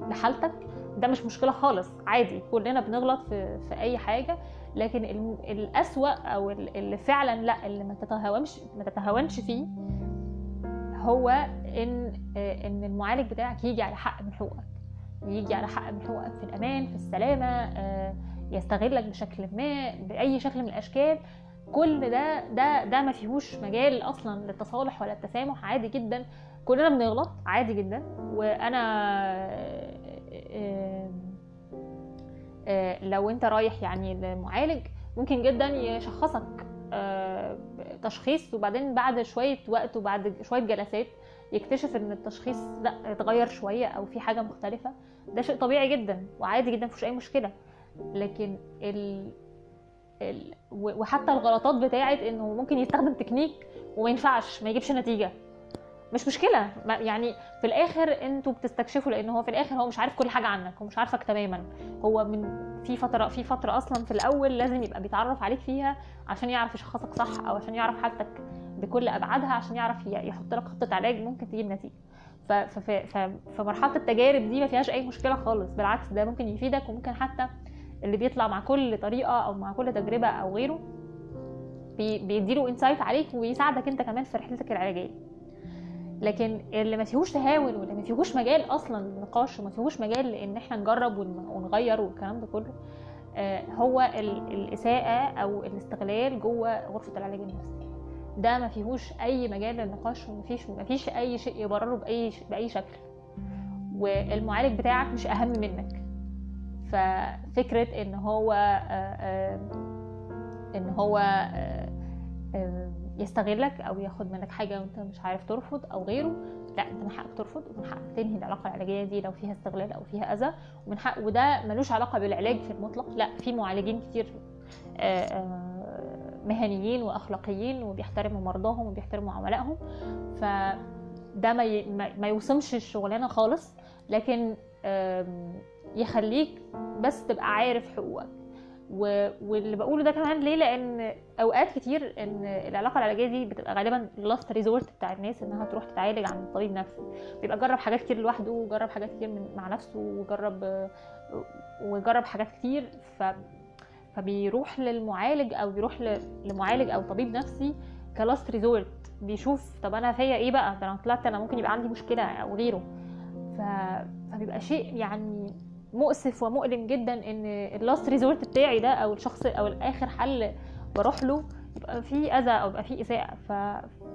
لحالتك. ده مش مشكلة خالص عادي. كلنا بنغلط في في أي حاجة. لكن الأسوأ أو اللي فعلا لا اللي ما تتهاونش ما تتهاونش فيه هو إن إن المعالج بتاعك يجي على حق من حقوقك. يجي على حق من حقوقك في الأمان في السلامة يستغلك بشكل ما بأي شكل من الأشكال. كل ده ده ده ما فيهوش مجال أصلا للتصالح ولا التسامح. عادي جدا. كلنا بنغلط عادي جدا. وأنا لو أنت رايح يعني لمعالج ممكن جدا يشخصك تشخيص وبعدين بعد شوية وقت وبعد شوية جلسات يكتشف إن التشخيص لأ اتغير شوية أو في حاجة مختلفة ده شيء طبيعي جدا وعادي جدا مفيش أي مشكلة. لكن ال... ال... وحتى الغلطات بتاعت إنه ممكن يستخدم تكنيك وما ينفعش ما يجيبش نتيجة. مش مشكلة. يعني في الآخر أنتوا بتستكشفوا لأن هو في الآخر هو مش عارف كل حاجة عنك هو مش عارفك تماما. هو من في فترة في فترة أصلا في الأول لازم يبقى بيتعرف عليك فيها عشان يعرف يشخصك صح أو عشان يعرف حالتك. بكل أبعادها عشان يعرف يحط لك خطة علاج ممكن تجيب نتيجة. فمرحلة التجارب دي ما فيهاش أي مشكلة خالص بالعكس ده ممكن يفيدك وممكن حتى اللي بيطلع مع كل طريقة أو مع كل تجربة أو غيره بيديله انسايت عليك ويساعدك أنت كمان في رحلتك العلاجية. لكن اللي ما فيهوش تهاون واللي ما فيهوش مجال أصلا للنقاش وما فيهوش مجال لأن إحنا نجرب ونغير والكلام ده كله هو الإساءة أو الاستغلال جوه غرفة العلاج النفسي. ده ما فيهوش أي مجال للنقاش وما فيش ما فيش أي شيء يبرره بأي بأي شكل. والمعالج بتاعك مش أهم منك. ففكرة إن هو إن هو يستغلك أو ياخد منك حاجة وأنت مش عارف ترفض أو غيره لا أنت من حقك ترفض ومن حقك تنهي العلاقة العلاجية دي لو فيها استغلال أو فيها أذى ومن حق وده ملوش علاقة بالعلاج في المطلق لا في معالجين كتير مهنيين وأخلاقيين وبيحترموا مرضاهم وبيحترموا عملائهم. فده ما ما يوصمش الشغلانه خالص لكن يخليك بس تبقى عارف حقوقك. واللي بقوله ده كمان ليه؟ لأن أوقات كتير إن العلاقة العلاجية دي بتبقى غالبا ال last resort بتاع الناس إنها تروح تتعالج عند طبيب نفسي بيبقى جرب حاجات كتير لوحده وجرب حاجات كتير مع نفسه وجرب وجرب حاجات كتير. ف فبيروح للمعالج أو بيروح لمعالج أو طبيب نفسي ك last resort بيشوف طب أنا فيا إيه بقى؟ ده أنا طلعت أنا ممكن يبقى عندي مشكلة أو غيره. ف... فبيبقى شيء يعني مؤسف ومؤلم جدا إن ال last resort بتاعي ده أو الشخص أو الآخر حل بروح له يبقى فيه أذى أو يبقى فيه إساءة. ف...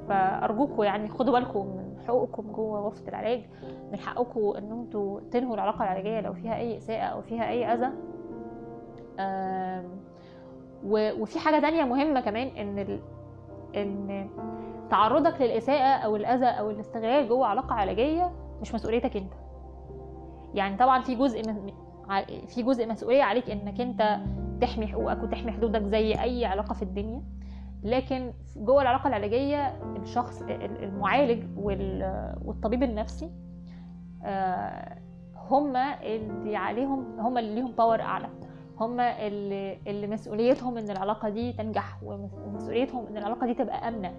فارجوكم يعني خدوا بالكم من حقوقكم جوه غرفه العلاج من حقكم إن أنتوا تنهوا العلاقة العلاجية لو فيها أي إساءة أو فيها أي أذى. وفي حاجة تانية مهمة كمان إن. إن تعرضك للإساءة أو الأذى أو الاستغلال جوه علاقة علاجية مش مسؤوليتك أنت يعني طبعا في جزء في جزء مسؤولية عليك إنك أنت تحمي حقوقك وتحمي حدودك زي أي علاقة في الدنيا لكن جوه العلاقة العلاجية الشخص المعالج والطبيب النفسي هما اللي عليهم هما اللي ليهم باور أعلى هم اللي, اللي مسؤوليتهم إن العلاقة دي تنجح ومسؤوليتهم إن العلاقة دي تبقى آمنة.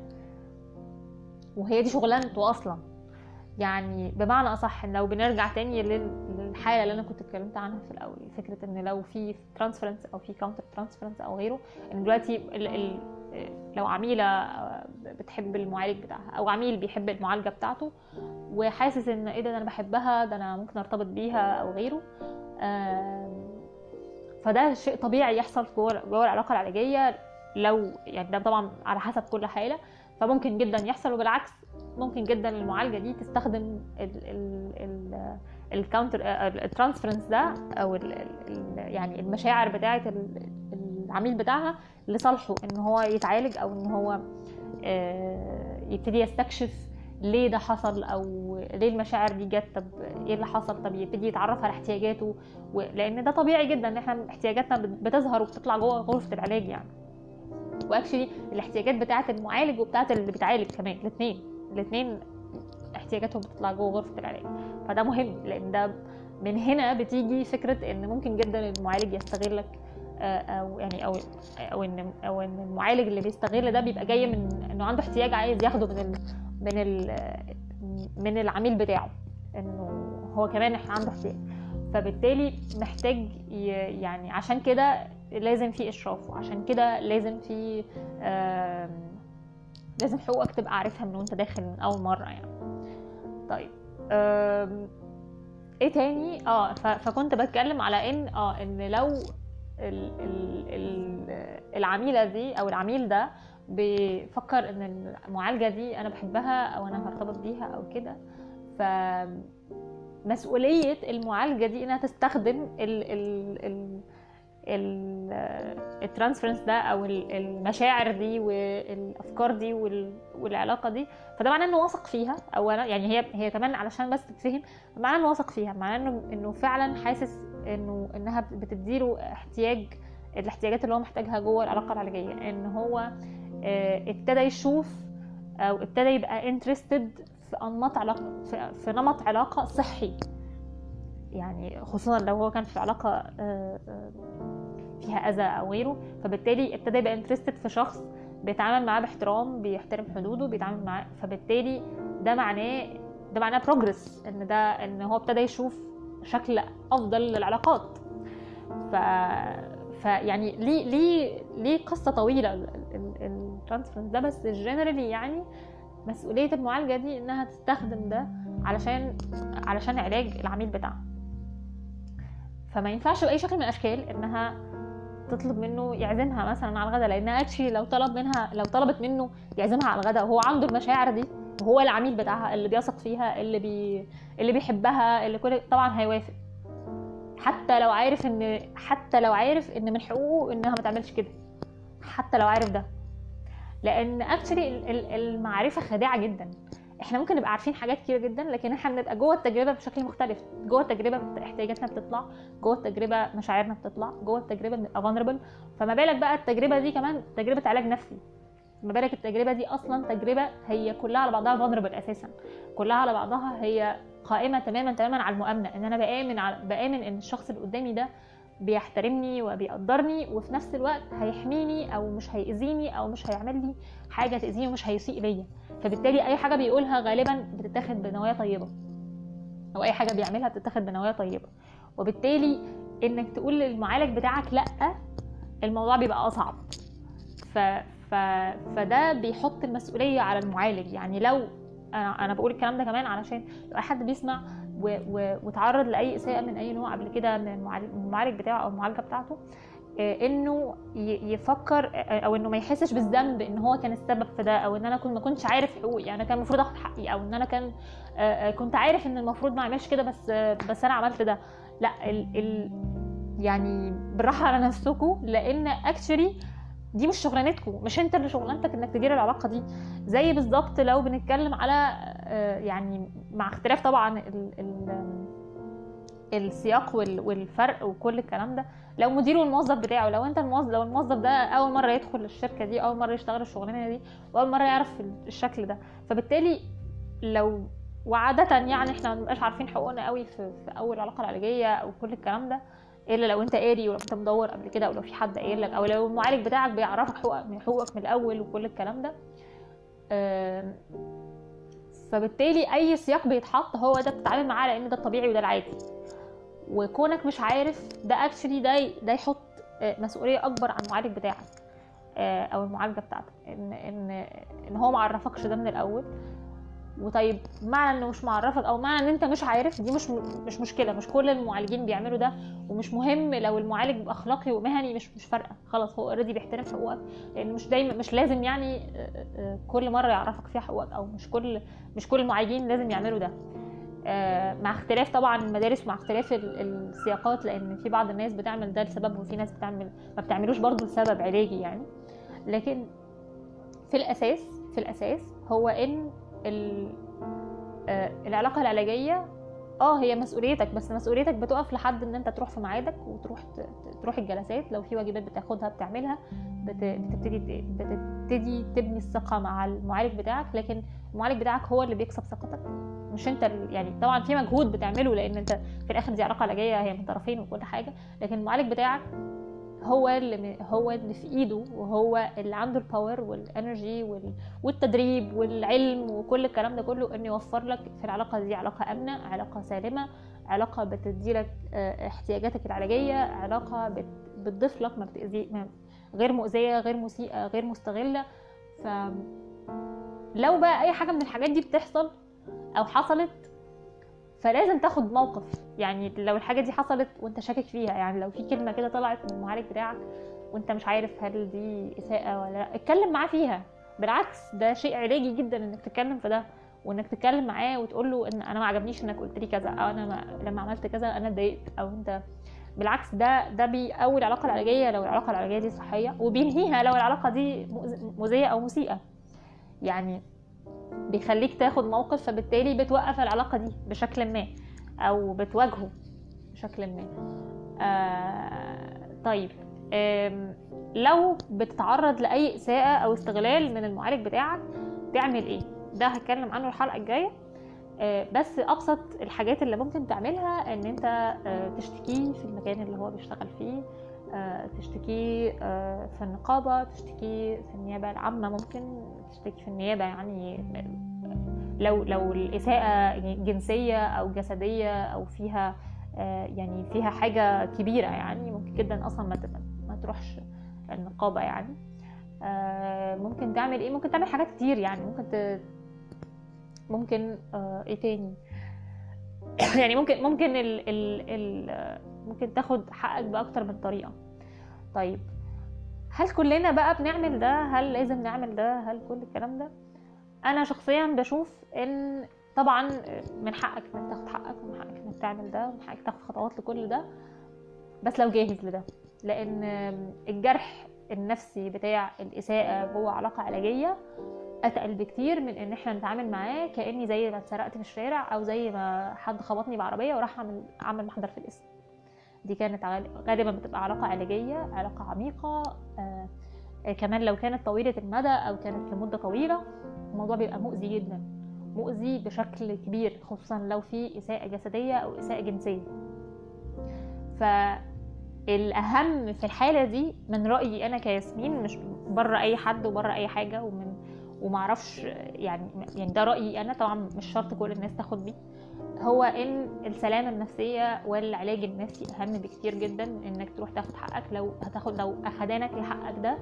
وهي دي شغلانته أصلا. يعني بمعنى أصح لو بنرجع تاني للحالة اللي أنا كنت اتكلمت عنها في الأول فكرة إن لو في transference أو في counter transference أو غيره إن دلوقتي لو عميلة بتحب المعالج بتاعها أو عميل بيحب المعالجة بتاعته وحاسس إن إيه ده أنا بحبها ده أنا ممكن أرتبط بيها أو غيره فده شيء طبيعي يحصل جوه جوه العلاقة العلاجية لو يعني ده طبعا على حسب كل حالة فممكن جدا يحصل وبالعكس ممكن جدا المعالجة دي تستخدم ال counter ال transference ده أو ال ال يعني المشاعر بتاعة العميل بتاعها لصالحه إن هو يتعالج أو إن هو آه، يبتدي يستكشف ليه ده حصل أو ليه المشاعر دي جت؟ طب إيه اللي حصل؟ طب يبتدي يتعرف على احتياجاته لأن ده طبيعي جدا إن إحنا احتياجاتنا بتظهر وبتطلع جوه غرفة العلاج يعني. واكشلي الاحتياجات بتاعة المعالج وبتاعة اللي بتعالج كمان الاثنين الاثنين احتياجاتهم بتطلع جوه غرفة العلاج. فده مهم لأن ده من هنا بتيجي فكرة إن ممكن جدا المعالج يستغلك آه، أو يعني أو أو إن أو إن المعالج اللي بيستغل ده بيبقى جاي من إنه عنده احتياج عايز ياخده من من من العميل بتاعه إنه هو كمان عنده احتياج. فبالتالي محتاج يعني عشان كده لازم في إشراف وعشان كده لازم في لازم حقوقك تبقى عارفها من وأنت داخل من أول مرة يعني. طيب إيه تاني؟ آه فكنت بتكلم على إن آه إن لو ال ال ال العميلة دي أو العميل ده بيفكر إن المعالجة دي أنا بحبها أو أنا هرتبط بيها أو كده. ف مسؤولية المعالجة دي إنها تستخدم ال ال ال الترانسفرنس ده أو المشاعر دي والأفكار دي والعلاقة دي. فده معناه إنه واثق فيها. أو يعني هي هي كمان علشان بس تتفهم معناه إنه واثق فيها. معناه إنه إنه فعلا حاسس إنه إنها بتديله احتياج الاحتياجات اللي هو محتاجها جوه العلاقة العلاجية. إن هو ابتدى يشوف أو ابتدى يبقى interested في أنماط علاقه في نمط علاقة صحي. يعني خصوصا لو هو كان في علاقة آه، آه، فيها أذى أو غيره فبالتالي ابتدى يبقى interested في شخص بيتعامل معاه باحترام بيحترم حدوده بيتعامل معاه فبالتالي ده معناه ده معناه progress إن ده إن هو ابتدى يشوف شكل أفضل للعلاقات. ف فيعني ليه ليه ليه قصة طويلة ال transference ده؟ بس generally يعني مسؤولية المعالجة دي إنها تستخدم ده علشان علشان علاج العميل بتاعها. فما ينفعش بأي شكل من الأشكال إنها تطلب منه يعزمها مثلا على الغداء لأن actually لو طلب منها لو طلبت منه يعزمها على الغداء وهو عنده المشاعر دي وهو العميل بتاعها اللي بيثق فيها اللي بي اللي بيحبها اللي كل طبعا هيوافق. حتى لو عارف إن حتى لو عارف إن من حقوقه إنها ما تعملش كده. حتى لو عارف ده. لأن actually المعرفة خادعة جدا. إحنا ممكن نبقى عارفين حاجات كتير جدا لكن إحنا بنبقى جوه التجربة بشكل مختلف. جوه التجربة احتياجاتنا بتطلع جوه التجربة مشاعرنا بتطلع جوه التجربة بنبقى vulnerable فما بالك بقى التجربة دي كمان تجربة علاج نفسي. ما بالك التجربة دي أصلا تجربة هي كلها على بعضها فانربل أساسا. كلها على بعضها هي قائمة تماما تماما على المؤامنة. إن أنا بآمن على بآمن إن الشخص اللي قدامي ده بيحترمني وبيقدرني وفي نفس الوقت هيحميني أو مش هيأذيني أو مش هيعمل لي حاجة تأذيني ومش هيسيء ليا. فبالتالي أي حاجة بيقولها غالبا بتتاخد بنوايا طيبة. أو أي حاجة بيعملها بتتاخد بنوايا طيبة. وبالتالي إنك تقول للمعالج بتاعك لأ الموضوع بيبقى أصعب. ف... ف... فده بيحط المسؤولية على المعالج. يعني لو أنا أنا بقول الكلام ده كمان علشان لو حد بيسمع. وتعرض لأي إساءة من أي نوع قبل كده من المعالج بتاعه أو المعالجة بتاعته آه، إنه يفكر آه، أو إنه ما يحسش بالذنب إن هو كان السبب في ده أو إن أنا كنت ما كنتش عارف حقوقي يعني كان المفروض آخد حقي أو إن أنا كان آه، كنت عارف إن المفروض ما أعملش كده بس بس أنا عملت ده لأ ال ال يعني بالراحة على نفسكم لأن اكشلي دي مش شغلانتكم مش انت اللي شغلانتك انك تدير العلاقة دي. زي بالظبط لو بنتكلم على يعني مع اختلاف طبعا ال ال السياق والفرق وكل الكلام ده لو مدير والموظف بتاعه لو انت الموظف لو الموظف ده أول مرة يدخل الشركة دي أول مرة يشتغل الشغلانة دي وأول مرة يعرف الشكل ده. فبالتالي لو وعادة يعني إحنا ما بنبقاش عارفين حقوقنا قوي في, في أول علاقة العلاجية أو كل الكلام ده إلا لو أنت قاري ولو أنت مدور قبل كده أو لو في حد قايل لك أو لو المعالج بتاعك بيعرفك حقوقك من حقوقك من الأول وكل الكلام ده. فبالتالي أي سياق بيتحط هو ده بتتعامل معاه لأن ده الطبيعي وده العادي. وكونك مش عارف ده اكشلي ده ده يحط آه، مسؤولية أكبر عن المعالج بتاعك آه، أو المعالجة بتاعتك. ان ان إن هو ما عرفكش ده من الأول. وطيب معنى إنه مش معرفك أو معنى إن أنت مش عارف دي مش مش مشكلة مش كل المعالجين بيعملوا ده ومش مهم لو المعالج أخلاقي ومهني مش مش فارقة خلاص هو اوريدي بيحترم حقوقك لأن مش دايما مش لازم يعني آه، آه، كل مرة يعرفك فيها حقوقك أو مش كل مش كل المعالجين لازم يعملوا ده. آه، مع اختلاف طبعا المدارس ومع اختلاف السياقات لأن في بعض الناس بتعمل ده لسبب وفي ناس بتعمل ما بتعملوش برضه لسبب علاجي يعني. لكن في الأساس في الأساس هو إن العلاقة العلاجية آه هي مسؤوليتك بس مسؤوليتك بتقف لحد إن أنت تروح في ميعادك وتروح تروح الجلسات. لو في واجبات بتاخدها بتعملها بتبتدي بتبتدي تبني الثقة مع المعالج بتاعك. لكن المعالج بتاعك هو اللي بيكسب ثقتك مش أنت يعني طبعا في مجهود بتعمله لأن أنت في الآخر دي علاقة علاجية هي من طرفين وكل حاجة. لكن المعالج بتاعك هو اللي هو اللي في إيده وهو اللي عنده ال power وال energy والتدريب والعلم وكل الكلام ده كله إنه يوفر لك في العلاقة دي. علاقة آمنة علاقة سالمة علاقة بتدي لك آه، احتياجاتك العلاجية علاقة بتضيف لك ما بتاذي غير مؤذية غير مسيئة غير مستغلة. ف لو بقى أي حاجة من الحاجات دي بتحصل أو حصلت فلازم تاخد موقف. يعني لو الحاجة دي حصلت وانت شاكك فيها يعني لو في كلمة كده طلعت من المعالج بتاعك وانت مش عارف هل دي إساءة ولا لأ اتكلم معاه فيها. بالعكس ده شيء علاجي جدا إنك تتكلم في ده وإنك تتكلم معاه وتقول له إن أنا ما عجبنيش إنك قلت لي كذا أو أنا ما لما عملت كذا أنا اتضايقت أو أنت بالعكس ده ده بيقوي العلاقه العلاجية لو العلاقة العلاجية دي صحية وبينهيها لو العلاقة دي مؤذية أو مسيئة. يعني بيخليك تاخد موقف فبالتالي بتوقف العلاقة دي بشكل ما أو بتواجهه بشكل ما. آه طيب. لو بتتعرض لأي إساءة أو استغلال من المعالج بتاعك تعمل إيه؟ ده هتكلم عنه الحلقة الجاية. آه بس أبسط الحاجات اللي ممكن تعملها إن أنت آه تشتكيه في المكان اللي هو بيشتغل فيه تشتكي آه، في النقابة تشتكي في النيابة العامة ممكن تشتكي في النيابة يعني لو لو الإساءة جنسية أو جسدية أو فيها آه، يعني فيها حاجة كبيرة يعني ممكن جدا أصلا ما تروحش النقابة يعني. ممكن تعمل إيه؟ ممكن تعمل حاجات كتير يعني ممكن ت... ممكن إيه تاني؟ يعني ممكن ممكن ال ال ال ممكن تاخد حقك بأكتر من طريقة. طيب هل كلنا بقى بنعمل ده؟ هل لازم نعمل ده؟ هل كل الكلام ده؟ أنا شخصيا بشوف إن طبعا من حقك إنك تاخد حقك ومن حقك إنك تعمل ده ومن حقك تاخد خطوات لكل ده بس لو جاهز لده. لأن الجرح النفسي بتاع الإساءة جوه علاقة علاجية أتقل بكتير من إن إحنا نتعامل معاه كأني زي ما اتسرقت في الشارع أو زي ما حد خبطني بعربية وراح اعمل أعمل محضر في الاسم دي كانت غالبا بتبقى علاقة علاجية علاقة عميقة آه كمان لو كانت طويلة المدى أو كانت لمدة طويلة الموضوع بيبقى مؤذي جدا. مؤذي بشكل كبير خصوصا لو في إساءة جسدية أو إساءة جنسية. فالأهم في الحالة دي من رأيي أنا كياسمين مش بره أي حد وبره أي حاجة ومن ومعرفش يعني يعني ده رأيي أنا. طبعا مش شرط كل الناس تاخد بيه. هو ان السلامة النفسية والعلاج النفسي أهم بكتير جدا إنك تروح تاخد حقك. لو هتاخد لو أخدانك لحقك ده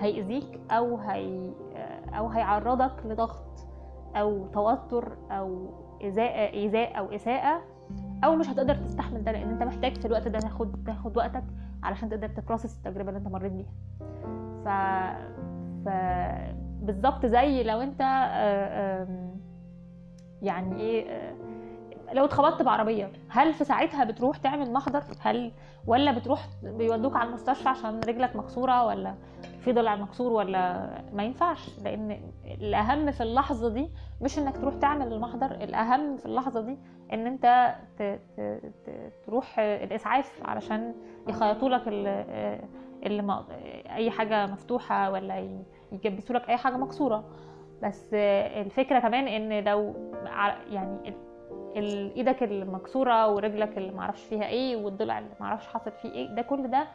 هيأذيك أو هي أو هيعرضك لضغط أو توتر أو ايذاء إيذاء أو إساءة أو مش هتقدر تستحمل ده لأن أنت محتاج في الوقت ده تاخد تاخد وقتك علشان تقدر تبروسس التجربة اللي أنت مريت بيها. ف ف بالظبط زي لو أنت يعني إيه لو اتخبطت بعربية هل في ساعتها بتروح تعمل محضر هل ولا بتروح بيودوك على المستشفى عشان رجلك مكسورة ولا في ضلع مكسور ولا ما ينفعش؟ لأن الأهم في اللحظة دي مش إنك تروح تعمل المحضر الأهم في اللحظة دي إن أنت تروح الإسعاف علشان يخيطوا لك اللي أي حاجة مفتوحة ولا يجبسوا لك أي حاجة مكسورة. بس الفكرة كمان إن لو يعني إيدك المكسورة ورجلك اللي معرفش فيها إيه والضلع اللي معرفش حاصل فيه إيه ده كل ده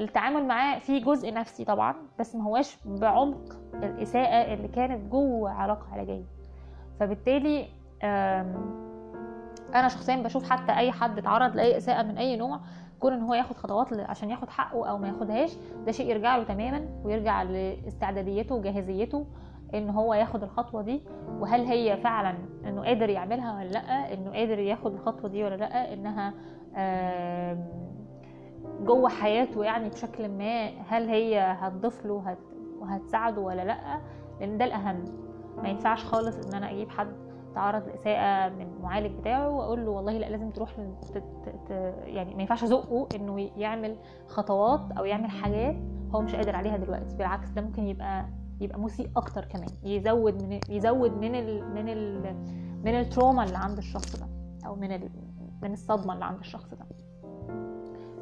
التعامل معاه فيه جزء نفسي طبعا بس ما هواش بعمق الإساءة اللي كانت جوه علاقة علاجية. فبالتالي أنا شخصيا بشوف حتى أي حد اتعرض لأي إساءة من أي نوع كون إن هو ياخد خطوات عشان ياخد حقه أو ما ياخدهاش ده شيء يرجع له تماما ويرجع لاستعداديته وجاهزيته. إن هو ياخد الخطوة دي وهل هي فعلا إنه قادر يعملها ولا لأ إنه قادر ياخد الخطوة دي ولا لأ إنها جوه حياته يعني بشكل ما هل هي هتضيف له هت وهتساعده ولا لأ لأن ده الأهم ما ينفعش خالص إن أنا أجيب حد تعرض لإساءة من المعالج بتاعه وأقول له والله لأ لازم تروح. ت... يعني ما ينفعش أزقه إنه يعمل خطوات أو يعمل حاجات هو مش قادر عليها دلوقتي بالعكس ده ممكن يبقى يبقى مسيء أكتر كمان يزود من يزود من ال... من ال... من التروما اللي عند الشخص ده أو من. من الصدمة اللي عند الشخص ده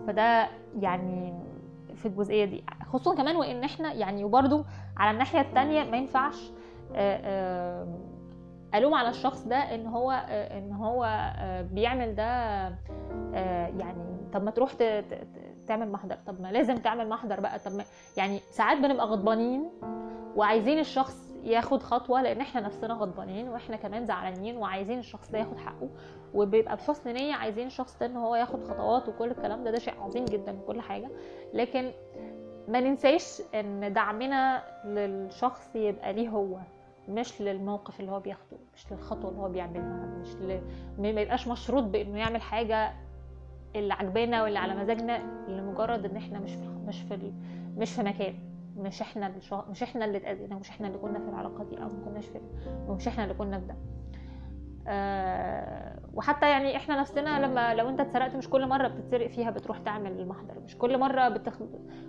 فده يعني في الجزئية دي خصوصا كمان وإن إحنا يعني وبرده على الناحية التانية ما ينفعش آه، آه، ألوم على الشخص ده إن هو آه، إن هو بيعمل ده يعني طب ما تروح تعمل محضر طب ما لازم تعمل محضر بقى طب ما يعني ساعات بنبقى غضبانين وعايزين الشخص ياخد خطوة لأن إحنا نفسنا غضبانين وإحنا كمان زعلانين وعايزين الشخص ده ياخد حقه وبيبقى بحسن نية عايزين الشخص ده إن هو ياخد خطوات وكل الكلام ده. ده شيء عظيم جدا وكل حاجة. لكن ما ننساش إن دعمنا للشخص يبقى ليه هو مش للموقف اللي هو بياخده مش للخطوة اللي هو بيعملها مش ل... ما يبقاش مشروط بإنه يعمل حاجة اللي عجبانا واللي على مزاجنا لمجرد إن إحنا مش في مش في مش في مكان. مش إحنا اللي شا... مش إحنا اللي اتأذينا مش إحنا اللي كنا في العلاقة دي أو ما كناش في ومش إحنا اللي كنا في ده. آه وحتى يعني إحنا نفسنا لما لو أنت اتسرقت مش كل مرة بتتسرق فيها بتروح تعمل المحضر مش كل مرة بتخ...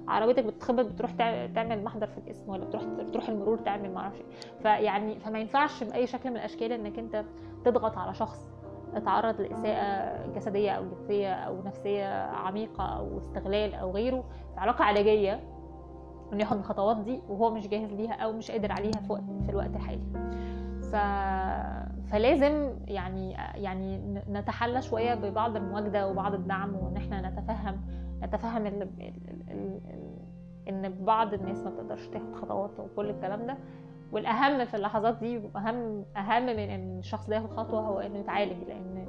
عربيتك بتتخبط بتروح تع- تعمل محضر في الاسم ولا بتروح بتروح المرور تعمل معرفش إيه فيعني فما ينفعش بأي شكل من الأشكال إنك أنت تضغط على شخص اتعرض لإساءة جسدية أو جنسية أو نفسية عميقة أو استغلال أو غيره. في علاقة علاجية إنه ياخد الخطوات دي وهو مش جاهز ليها أو مش قادر عليها في وقت في الوقت الحالي. ف... فلازم يعني يعني نتحلى شوية ببعض المواجدة وبعض الدعم وإن إحنا نتفهم نتفهم ال... ال... ال... إن بعض الناس ما بتقدرش تاخد خطوات وكل الكلام ده والأهم في اللحظات دي اهم أهم من إن الشخص ده ياخد خطوة هو إنه يتعالج لأن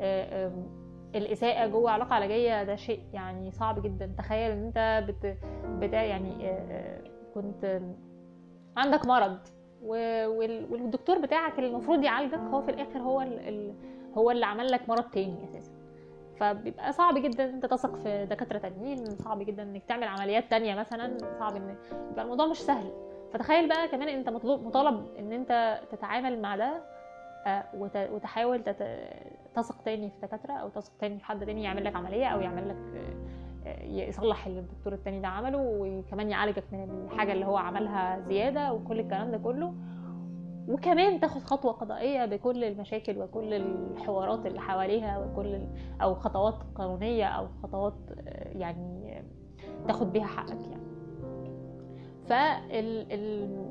آه، الإساءة جوه علاقة علاجية ده شيء يعني صعب جدا. تخيل إن أنت بت, بت... يعني آه، آه، كنت عندك مرض والدكتور بتاعك اللي المفروض يعالجك هو في الآخر هو ال... هو اللي عمل لك مرض تاني أساسا. فبيبقى صعب جدا إن أنت تثق في دكاترة تانيين صعب جدا إنك تعمل عمليات تانية مثلا صعب إن يبقى الموضوع مش سهل. فتخيل بقى كمان أنت مطلوب مطالب إن أنت تتعامل مع ده آه، وت- وتحاول تت- تثق تاني في دكاترة أو تثق تاني في حد تاني يعمل لك عملية أو يعمل لك آه، يصلح اللي الدكتور التاني ده عمله وكمان يعالجك من الحاجة اللي هو عملها زيادة وكل الكلام ده كله. وكمان تاخد خطوة قضائية بكل المشاكل وكل الحوارات اللي حواليها وكل أو خطوات قانونية أو خطوات آه، يعني تاخد بيها حقك يعني. فال ال...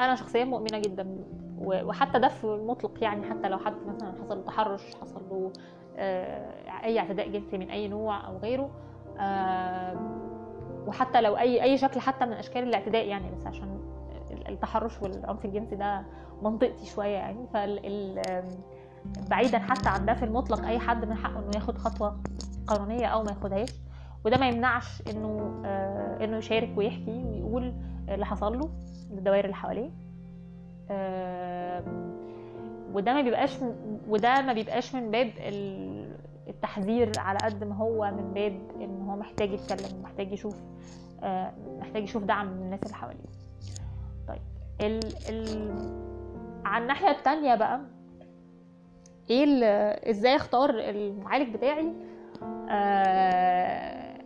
أنا شخصيا مؤمنة جدا وحتى ده في المطلق يعني حتى لو حد مثلا حصل له تحرش حصل له آه، أي اعتداء جنسي من أي نوع أو غيره آه، وحتى لو أي أي شكل حتى من أشكال الاعتداء يعني بس عشان التحرش والعنف الجنسي ده منطقتي شوية يعني. فال ال- بعيدا حتى عن ده في المطلق أي حد من حقه إنه ياخد خطوة قانونية أو ما ياخدهاش. وده ما يمنعش إنه آه، إنه يشارك ويحكي ويقول اللي حصل له للدوائر اللي حواليه. وده ما بيبقاش وده ما بيبقاش من باب ال- التحذير على قد ما هو من باب إن هو محتاج يتكلم ومحتاج يشوف آه، محتاج يشوف دعم من الناس اللي حواليه. طيب ال ال على الناحية التانية بقى إيه إزاي أختار المعالج بتاعي؟ آه،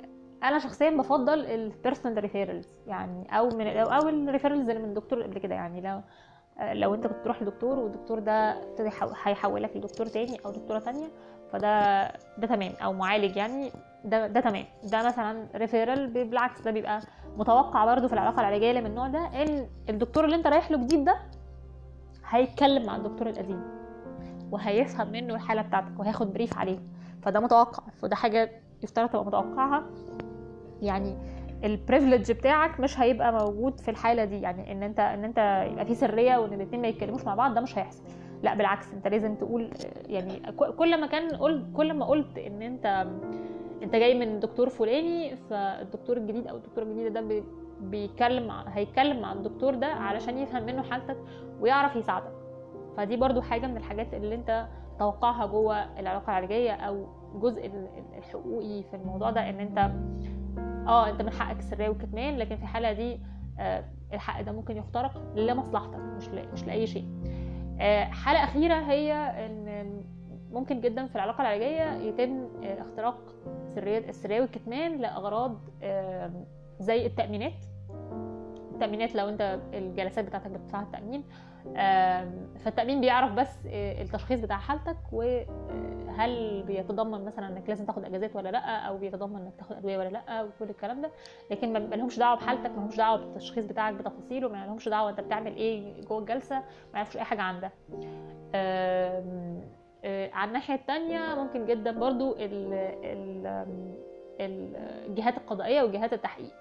أنا شخصيا بفضل ال personal referrals يعني أو من أو ال referrals اللي من الدكتور قبل كده يعني لو لو انت كنت تروح لدكتور والدكتور ده ابتدى يحو- هيحولك لدكتور تاني أو دكتورة تانية فده ده تمام أو معالج يعني ده ده تمام. ده مثلا referral بالعكس ده بيبقى متوقع برضه في العلاقة العلاجية اللي من النوع ده إن الدكتور اللي انت رايح له جديد ده هيتكلم مع الدكتور القديم وهيفهم منه الحالة بتاعتك وهياخد brief عليه فده متوقع فده حاجة يفترض تبقى متوقعها. يعني ال privilege بتاعك مش هيبقى موجود في الحالة دي. يعني إن انت إن أنت يبقى في سرية وإن الاثنين ما يتكلموش مع بعض ده مش هيحصل. لا بالعكس أنت لازم تقول يعني كل ما كان قلت كل ما قلت إن انت أنت جاي من دكتور فلاني فالدكتور الجديد أو الدكتوره الجديدة ده بيتكلم هيتكلم مع الدكتور ده علشان يفهم منه حالتك ويعرف يساعدك. فدي برضو حاجة من الحاجات اللي أنت توقعها جوه العلاقة العلاجية أو جزء الحقوقي في الموضوع ده إن أنت آه انت من حقك السريه والكتمان لكن في الحالة دي آه الحق ده ممكن يخترق لمصلحتك مش مش لأي شيء. آه حالة أخيرة هي إن ممكن جدا في العلاقة العلاجية يتم آه اختراق سرية السرية والكتمان لأغراض آه زي التأمينات. التأمينات لو انت الجلسات بتاعتك بتدفعها التأمين. فالتأمين بيعرف بس آه، التشخيص بتاع حالتك وهل بيتضمن مثلا إنك لازم تاخد إجازات ولا لأ أو بيتضمن إنك تاخد أدوية ولا لأ وكل الكلام ده. لكن ما لهمش دعوة بحالتك ما لهمش دعوة بالتشخيص بتاعك بتفاصيله ما لهمش دعوة أنت بتعمل إيه جوه الجلسة ما يعرفوش أي حاجة عن ده آه، على الناحية الثانية ممكن جدا برضو الجهات القضائية وجهات التحقيق.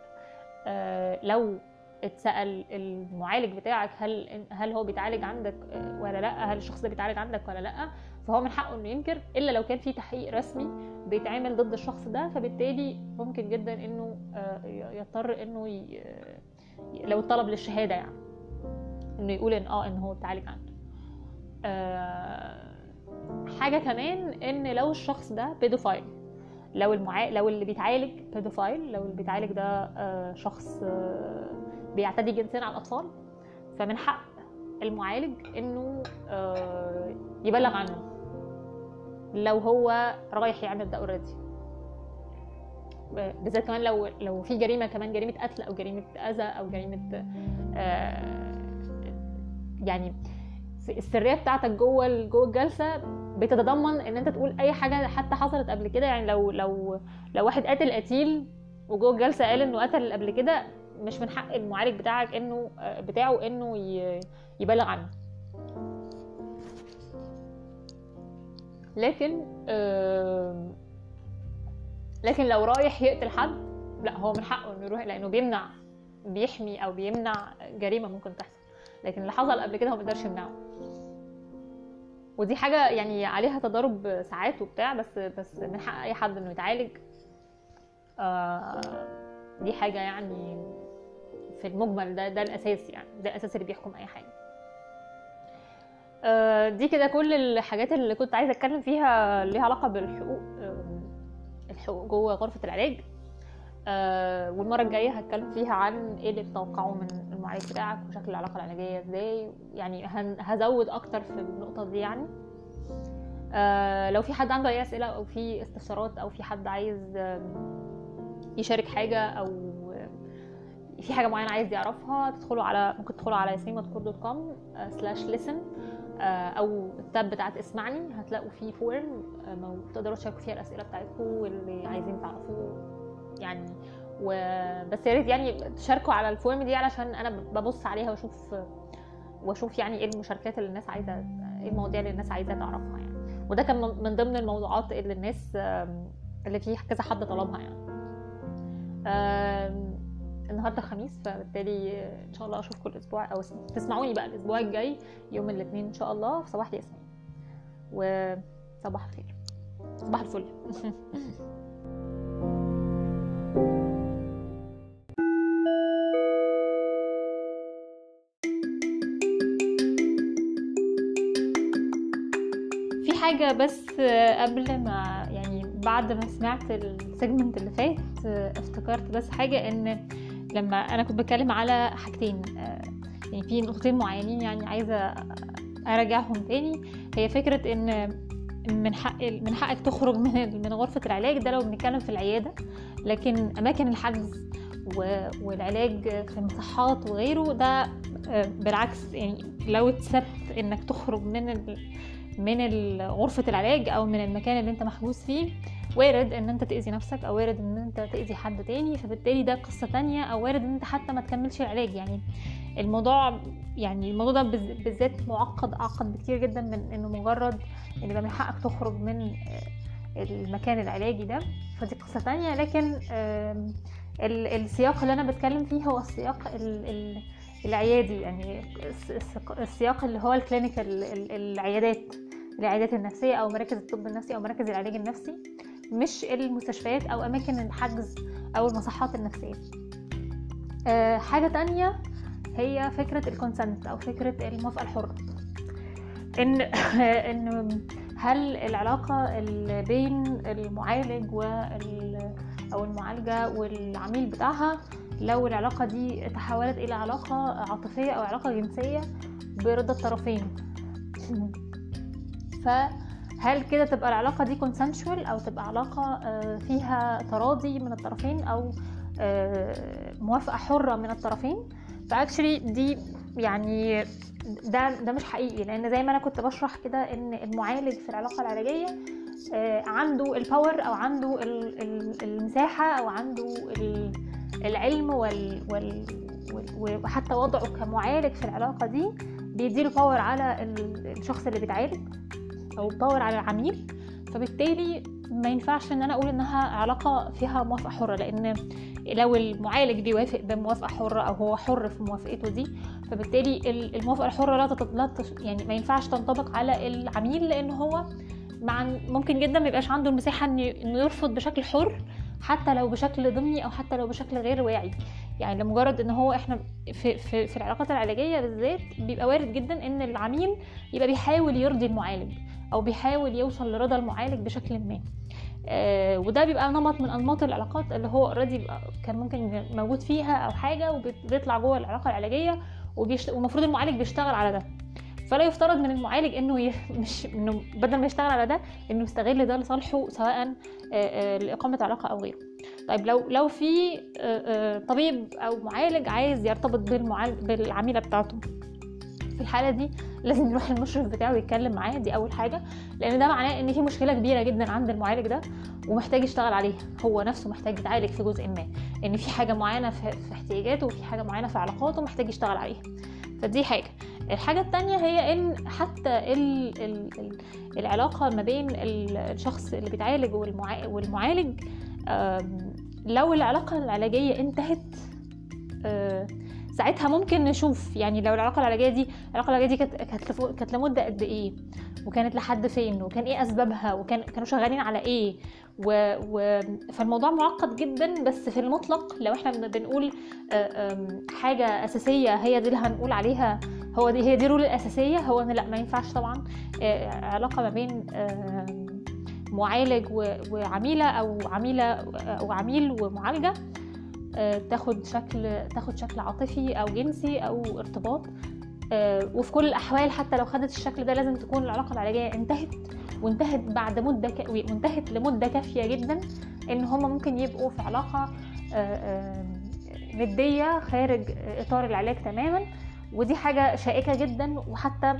آه، لو اتسأل المعالج بتاعك هل هل هو بيتعالج عندك آه، ولا لأ؟ هل الشخص ده بيتعالج عندك ولا لأ؟ فهو من حقه إنه ينكر إلا لو كان في تحقيق رسمي بيتعمل ضد الشخص ده فبالتالي ممكن جدا إنه آه، يضطر إنه ي... لو طلب للشهادة يعني إنه يقول إن آه إن هو بيتعالج عنده. حاجة كمان إن لو الشخص ده بيدوفايل لو المعا... لو اللي بيتعالج بيدوفايل لو اللي بيتعالج ده آه، شخص آه، بيعتدي جنسيا على الأطفال فمن حق المعالج إنه آه، يبلغ عنه لو هو رايح يعمل ده اوريدي بالذات كمان لو لو في جريمة كمان جريمة قتل أو جريمة أذى أو جريمة يعني السرية بتاعتك جوه جوه الجلسة بتتضمن إن أنت تقول أي حاجة حتى حصلت قبل كده. يعني لو لو لو واحد قاتل قتيل وجوه الجلسة قال إنه قتل قبل كده مش من حق المعالج بتاعك إنه بتاعه إنه يبلغ عنه. لكن لكن لو رايح يقتل حد لا هو من حقه إنه يروح لأنه بيمنع بيحمي أو بيمنع جريمة ممكن تحصل. لكن اللي حصل قبل كده هو ما يقدرش يمنعه. ودي حاجة يعني عليها تضارب ساعات وبتاع بس بس من حق أي حد إنه يتعالج. آه دي حاجة يعني في المجمل ده ده الأساس يعني ده الأساس اللي بيحكم أي حاجة. آه دي كده كل الحاجات اللي كنت عايزة أتكلم فيها ليها علاقة بالحقوق آه الحقوق جوه غرفة العلاج. آه والمرة الجاية هتكلم فيها عن إيه اللي تتوقعه من المعالج بتاعك وشكل العلاقة العلاجية إزاي. يعني هزود أكتر في النقطة دي يعني. لو في حد عنده أي أسئلة أو في استفسارات أو في حد عايز يشارك حاجة أو في حاجة معينة عايز يعرفها تدخلوا على ممكن تدخلوا على ياسمين مدكور dot com slash listen أو ال tab بتاعت اسمعني هتلاقوا فيه form آه تقدروا تشاركوا فيها الأسئلة بتاعتكم واللي عايزين تعرفوه يعني. وبس يا ريت يعني تشاركوا على ال form دي علشان أنا ببص عليها وأشوف وأشوف يعني إيه المشاركات اللي الناس عايزة إيه المواضيع اللي الناس عايزة تعرفها يعني. وده كان من ضمن الموضوعات اللي الناس اللي فيه كذا حد طلبها يعني. النهارده الخميس فبالتالي إن شاء الله أشوفكم الأسبوع أو تسمعوني بقى الأسبوع الجاي يوم الاثنين إن شاء الله في صباح الياسمين. وصباح الخير. صباح الفل. حاجة بس قبل ما يعني بعد ما سمعت السيجمنت اللي فات افتكرت بس حاجة إن لما أنا كنت بتكلم على حاجتين يعني في نقطتين معينين يعني عايزة ارجعهم تاني. هي فكرة إن من حق من حقك تخرج من من غرفة العلاج ده لو بنتكلم في العيادة. لكن أماكن الحجز والعلاج في المصحات وغيره ده بالعكس يعني لو اتثبت إنك تخرج من من غرفة العلاج أو من المكان اللي أنت محجوز فيه وارد إن أنت تأذي نفسك أو وارد إن أنت تأذي حد تاني فبالتالي ده قصة تانية أو وارد إن أنت حتى ما تكملش العلاج. يعني الموضوع يعني الموضوع ده بالذات معقد أعقد بكتير جدا من إنه مجرد إن يبقى من حقك تخرج من المكان العلاجي ده. فدي قصة تانية. لكن السياق اللي أنا بتكلم فيه هو السياق العيادي. يعني السياق اللي هو ال clinical العيادات العيادات النفسية أو مراكز الطب النفسي أو مراكز العلاج النفسي. مش المستشفيات أو أماكن الحجز أو المصحات النفسية. أه حاجة تانية هي فكرة ال consent أو فكرة الموافقة الحرة. إن إن هل العلاقة بين المعالج وال أو المعالجة والعميل بتاعها لو العلاقة دي تحولت إلى علاقة عاطفية أو علاقة جنسية برضا الطرفين. فهل كده تبقى العلاقة دي consensual أو تبقى علاقة فيها تراضي من الطرفين أو موافقة حرة من الطرفين؟ فاكشلي دي يعني ده ده مش حقيقي لأن زي ما أنا كنت بشرح كده إن المعالج في العلاقة العلاجية عنده ال power أو عنده المساحة أو عنده العلم وحتى وضعه كمعالج في العلاقة دي بيديله power على الشخص اللي بيتعالج. أو power على العميل فبالتالي ما ينفعش إن أنا أقول إنها علاقة فيها موافقة حرة لأن لو المعالج بيوافق بموافقة حرة أو هو حر في موافقته دي فبالتالي الموافقة الحرة لا. لا. يعني ما ينفعش تنطبق على العميل لأن هو مع ممكن جدا ما يبقاش عنده المساحة إنه يرفض بشكل حر حتى لو بشكل ضمني أو حتى لو بشكل غير واعي يعني لمجرد إن هو إحنا في, في, في العلاقات العلاجية بالذات بيبقى وارد جدا إن العميل يبقى بيحاول يرضي المعالج أو بيحاول يوصل لرضا المعالج بشكل ما آه وده بيبقى نمط من أنماط العلاقات اللي هو اوريدي كان ممكن موجود فيها أو حاجة وبيطلع جوه العلاقة العلاجية. والمفروض المعالج بيشتغل على ده فلا يفترض من المعالج إنه ي... مش إنه بدل ما يشتغل على ده إنه يستغل ده لصالحه سواء لإقامة علاقة أو غيره طيب لو لو في طبيب أو معالج عايز يرتبط بالمعالج بالعميلة بتاعته في الحالة دي لازم يروح المشرف بتاعه يتكلم معاه دي أول حاجة لأن ده معناه إن في مشكلة كبيرة جدا عند المعالج ده ومحتاج يشتغل عليها هو نفسه محتاج يتعالج في جزء ما إن في حاجة معينة في, احتياجاته وفي حاجة معينة في علاقاته محتاج يشتغل عليها. فدي حاجة. الحاجة التانية هي إن حتى ال ال ال العلاقة ما بين الشخص اللي بيتعالج والمعالج لو العلاقة العلاجية انتهت ساعتها ممكن نشوف يعني لو العلاقة العلاجية دي العلاقة العلاجية دي كانت كانت لمدة قد إيه؟ وكانت لحد فين؟ وكان إيه أسبابها؟ وكان كانوا شغالين على إيه؟ و... و... فالموضوع معقد جدا بس في المطلق لو إحنا بنقول حاجة أساسية هي دي اللي هنقول عليها هو دي هي دي الرول الأساسية هو إن لأ ما ينفعش طبعا علاقة ما بين معالج وعميلة أو عميلة أو عميل ومعالجة. تاخد شكل تاخد شكل عاطفي أو جنسي أو ارتباط. وفي كل الأحوال حتى لو خدت الشكل ده لازم تكون العلاقة العلاجية انتهت وانتهت بعد مدة ك... وانتهت لمدة كافية جدا إن هما ممكن يبقوا في علاقة ندية خارج إطار العلاج تماما. ودي حاجة شائكة جدا وحتى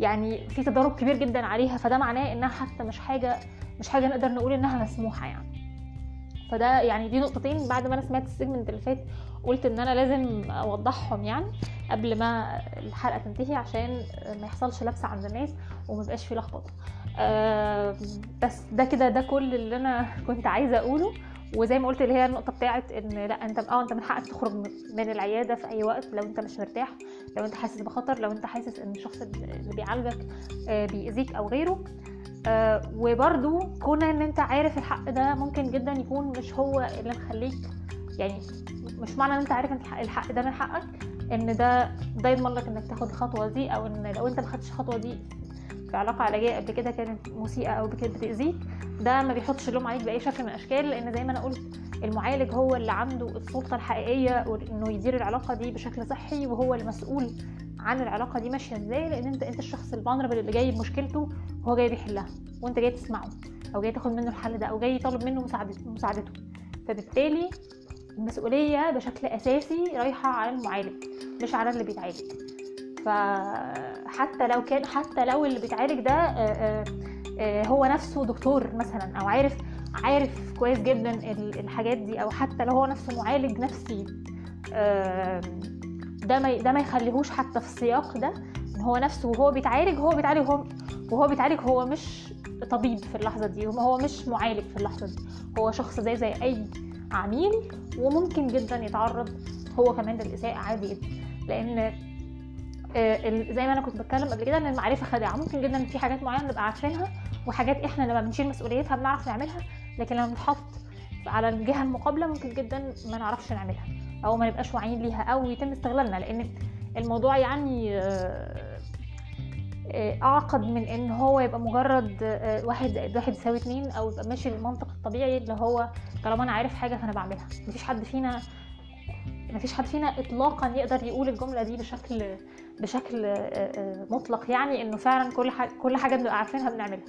يعني في تضارب كبير جدا عليها. فده معناه إنها حتى مش حاجة مش حاجة نقدر نقول إنها مسموحة يعني. فده يعني دي نقطتين بعد ما أنا سمعت السيجمنت اللي فات قلت إن أنا لازم أوضحهم يعني قبل ما الحلقة تنتهي عشان ما يحصلش لبسه عند الناس وما يبقاش في لخبطة. أه بس ده كده ده كل اللي أنا كنت عايزة أقوله. وزي ما قلت اللي هي النقطة بتاعت إن لأ أنت آه أنت من حقك تخرج من العيادة في أي وقت لو أنت مش مرتاح لو أنت حاسس بخطر لو أنت حاسس إن الشخص اللي بيعالجك آه بيأذيك أو غيره. آه وبرده كون إن أنت عارف الحق ده ممكن جدا يكون مش هو اللي مخليك يعني مش معنى إن أنت عارف إن الحق ده من حقك إن ده ده يضمن لك إنك تاخد الخطوة دي أو إن لو أنت ما خدتش الخطوة دي في علاقة علاجية قبل كده كانت مسيئة أو كانت بتأذيك ده ما بيحطش اللوم عليك بأي شكل من الأشكال لأن زي ما أنا قلت المعالج هو اللي عنده السلطة الحقيقية انه يدير العلاقة دي بشكل صحي وهو المسؤول عن العلاقة دي ماشية إزاي لأن أنت أنت الشخص الفانربل اللي جاي بمشكلته هو جاي بيحلها وأنت جاي تسمعه أو جاي تاخد منه الحل ده أو جاي طالب منه مساعدته. فبالتالي المسؤولية بشكل أساسي رايحة على المعالج مش على اللي بيتعالج. فحتى لو كان حتى لو اللي بيتعالج ده هو نفسه دكتور مثلا أو عارف عارف كويس جدا الحاجات دي أو حتى لو هو نفسه معالج نفسي ده ما ده ما يخليهوش حتى في السياق ده إن هو نفسه وهو بيتعالج هو بيتعالج هو وهو بيتعالج هو مش طبيب في اللحظة دي هو مش معالج في اللحظة دي. هو شخص زي زي أي عميل وممكن جدا يتعرض هو كمان للإساءة عادي جدا. لأن زي ما أنا كنت بتكلم قبل كده إن المعرفة خداعه ممكن جدا في حاجات معينة نبقى عارفينها وحاجات إحنا لما بنشيل مسؤوليتها بنعرف نعملها لكن لما بنتحط على الجهة المقابلة ممكن جدا ما نعرفش نعملها أو ما نبقاش واعيين ليها أو يتم استغلالنا لأن الموضوع يعني أعقد من إن هو يبقى مجرد واحد زائد واحد يساوي اتنين أو يبقى ماشي بالمنطق الطبيعي اللي هو طالما أنا عارف حاجة فأنا بعملها. مفيش حد فينا مفيش حد فينا اطلاقا يقدر يقول الجملة دي بشكل بشكل مطلق يعني إنه فعلا كل حاجة كل حاجة بنبقى عارفينها بنعملها.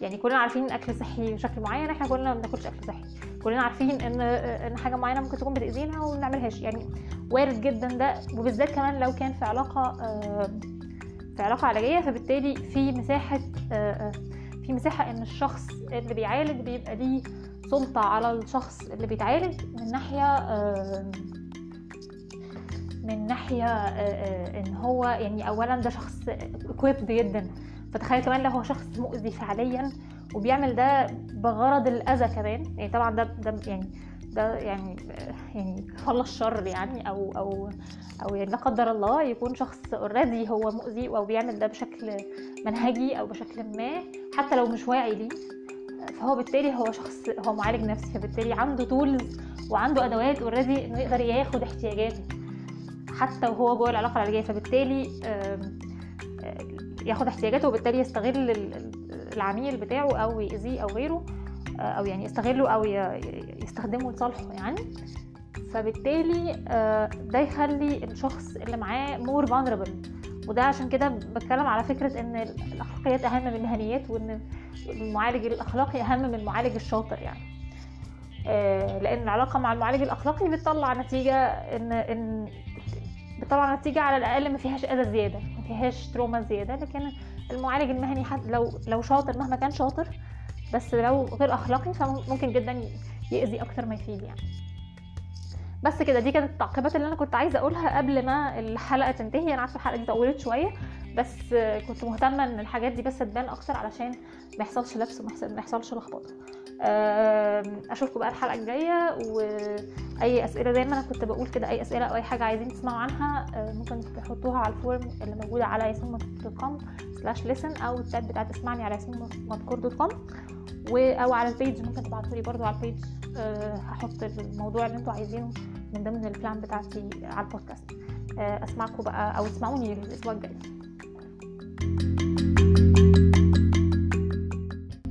يعني كلنا عارفين الاكل صحي بشكل معين إحنا كلنا ما بناكلش أكل صحي. كلنا عارفين إن إن حاجة معينة ممكن تكون بتأذينا وما بنعملهاش. يعني وارد جدا ده. وبالذات كمان لو كان في علاقة في علاقة علاجية فبالتالي في مساحة في مساحة إن الشخص اللي بيعالج بيبقى ليه سلطة على الشخص اللي بيتعالج من ناحية من ناحية إن هو يعني اولا ده شخص equipped جدا. فتخيل كمان لو هو شخص مؤذي فعليا وبيعمل ده بغرض الأذى كمان. يعني طبعا ده ده يعني ده يعني يعني والله الشر يعني أو أو أو يعني لا قدر الله يكون شخص already هو مؤذي أو بيعمل ده بشكل منهجي أو بشكل ما حتى لو مش واعي ليه. فهو بالتالي هو شخص هو معالج نفسي فبالتالي عنده tools وعنده أدوات already إنه يقدر ياخد احتياجاته حتى وهو جوه العلاقة العلاجية. فبالتالي ياخد احتياجاته وبالتالي يستغل العميل بتاعه أو يأذيه أو غيره أو يعني يستغله أو يستخدمه لصالحه يعني. فبالتالي ده يخلي الشخص اللي معاه مور vulnerable. وده عشان كده بتكلم على فكرة إن الأخلاقيات أهم من المهنيات وإن المعالج الأخلاقي أهم من المعالج الشاطر يعني. لأن العلاقة مع المعالج الأخلاقي بتطلع نتيجة ان إن بتطلع نتيجة على الأقل ما فيهاش أذى زيادة. فيهاش تروما زيادة لكن المعالج المهني حد لو لو شاطر مهما كان شاطر بس لو غير أخلاقي فممكن جدا يأذي أكتر ما يفيد يعني. بس كده دي كانت التعقيبات اللي أنا كنت عايزة أقولها قبل ما الحلقة تنتهي. أنا عارفة الحلقة دي طولت شوية بس كنت مهتمة إن الحاجات دي بس تبان أكتر علشان ما يحصلش لبس وما يحصلش لخبطة. أشوفكم بقى الحلقة الجاية وأي أسئلة زي ما أنا كنت بقول كده أي أسئلة أو أي حاجة عايزين تسمعوا عنها ممكن تحطوها على ال form اللي موجودة على ياسمين dot com slash listen أو ال tab بتاعت اسمعني على ياسمين مدكور dot com أو على ال page ممكن تبعتوا لي برضو على ال page هحط الموضوع اللي أنتوا عايزينه من ضمن ال plan بتاعتي على البودكاست. أسمعكم بقى أو اسمعوني الأسبوع الجاي.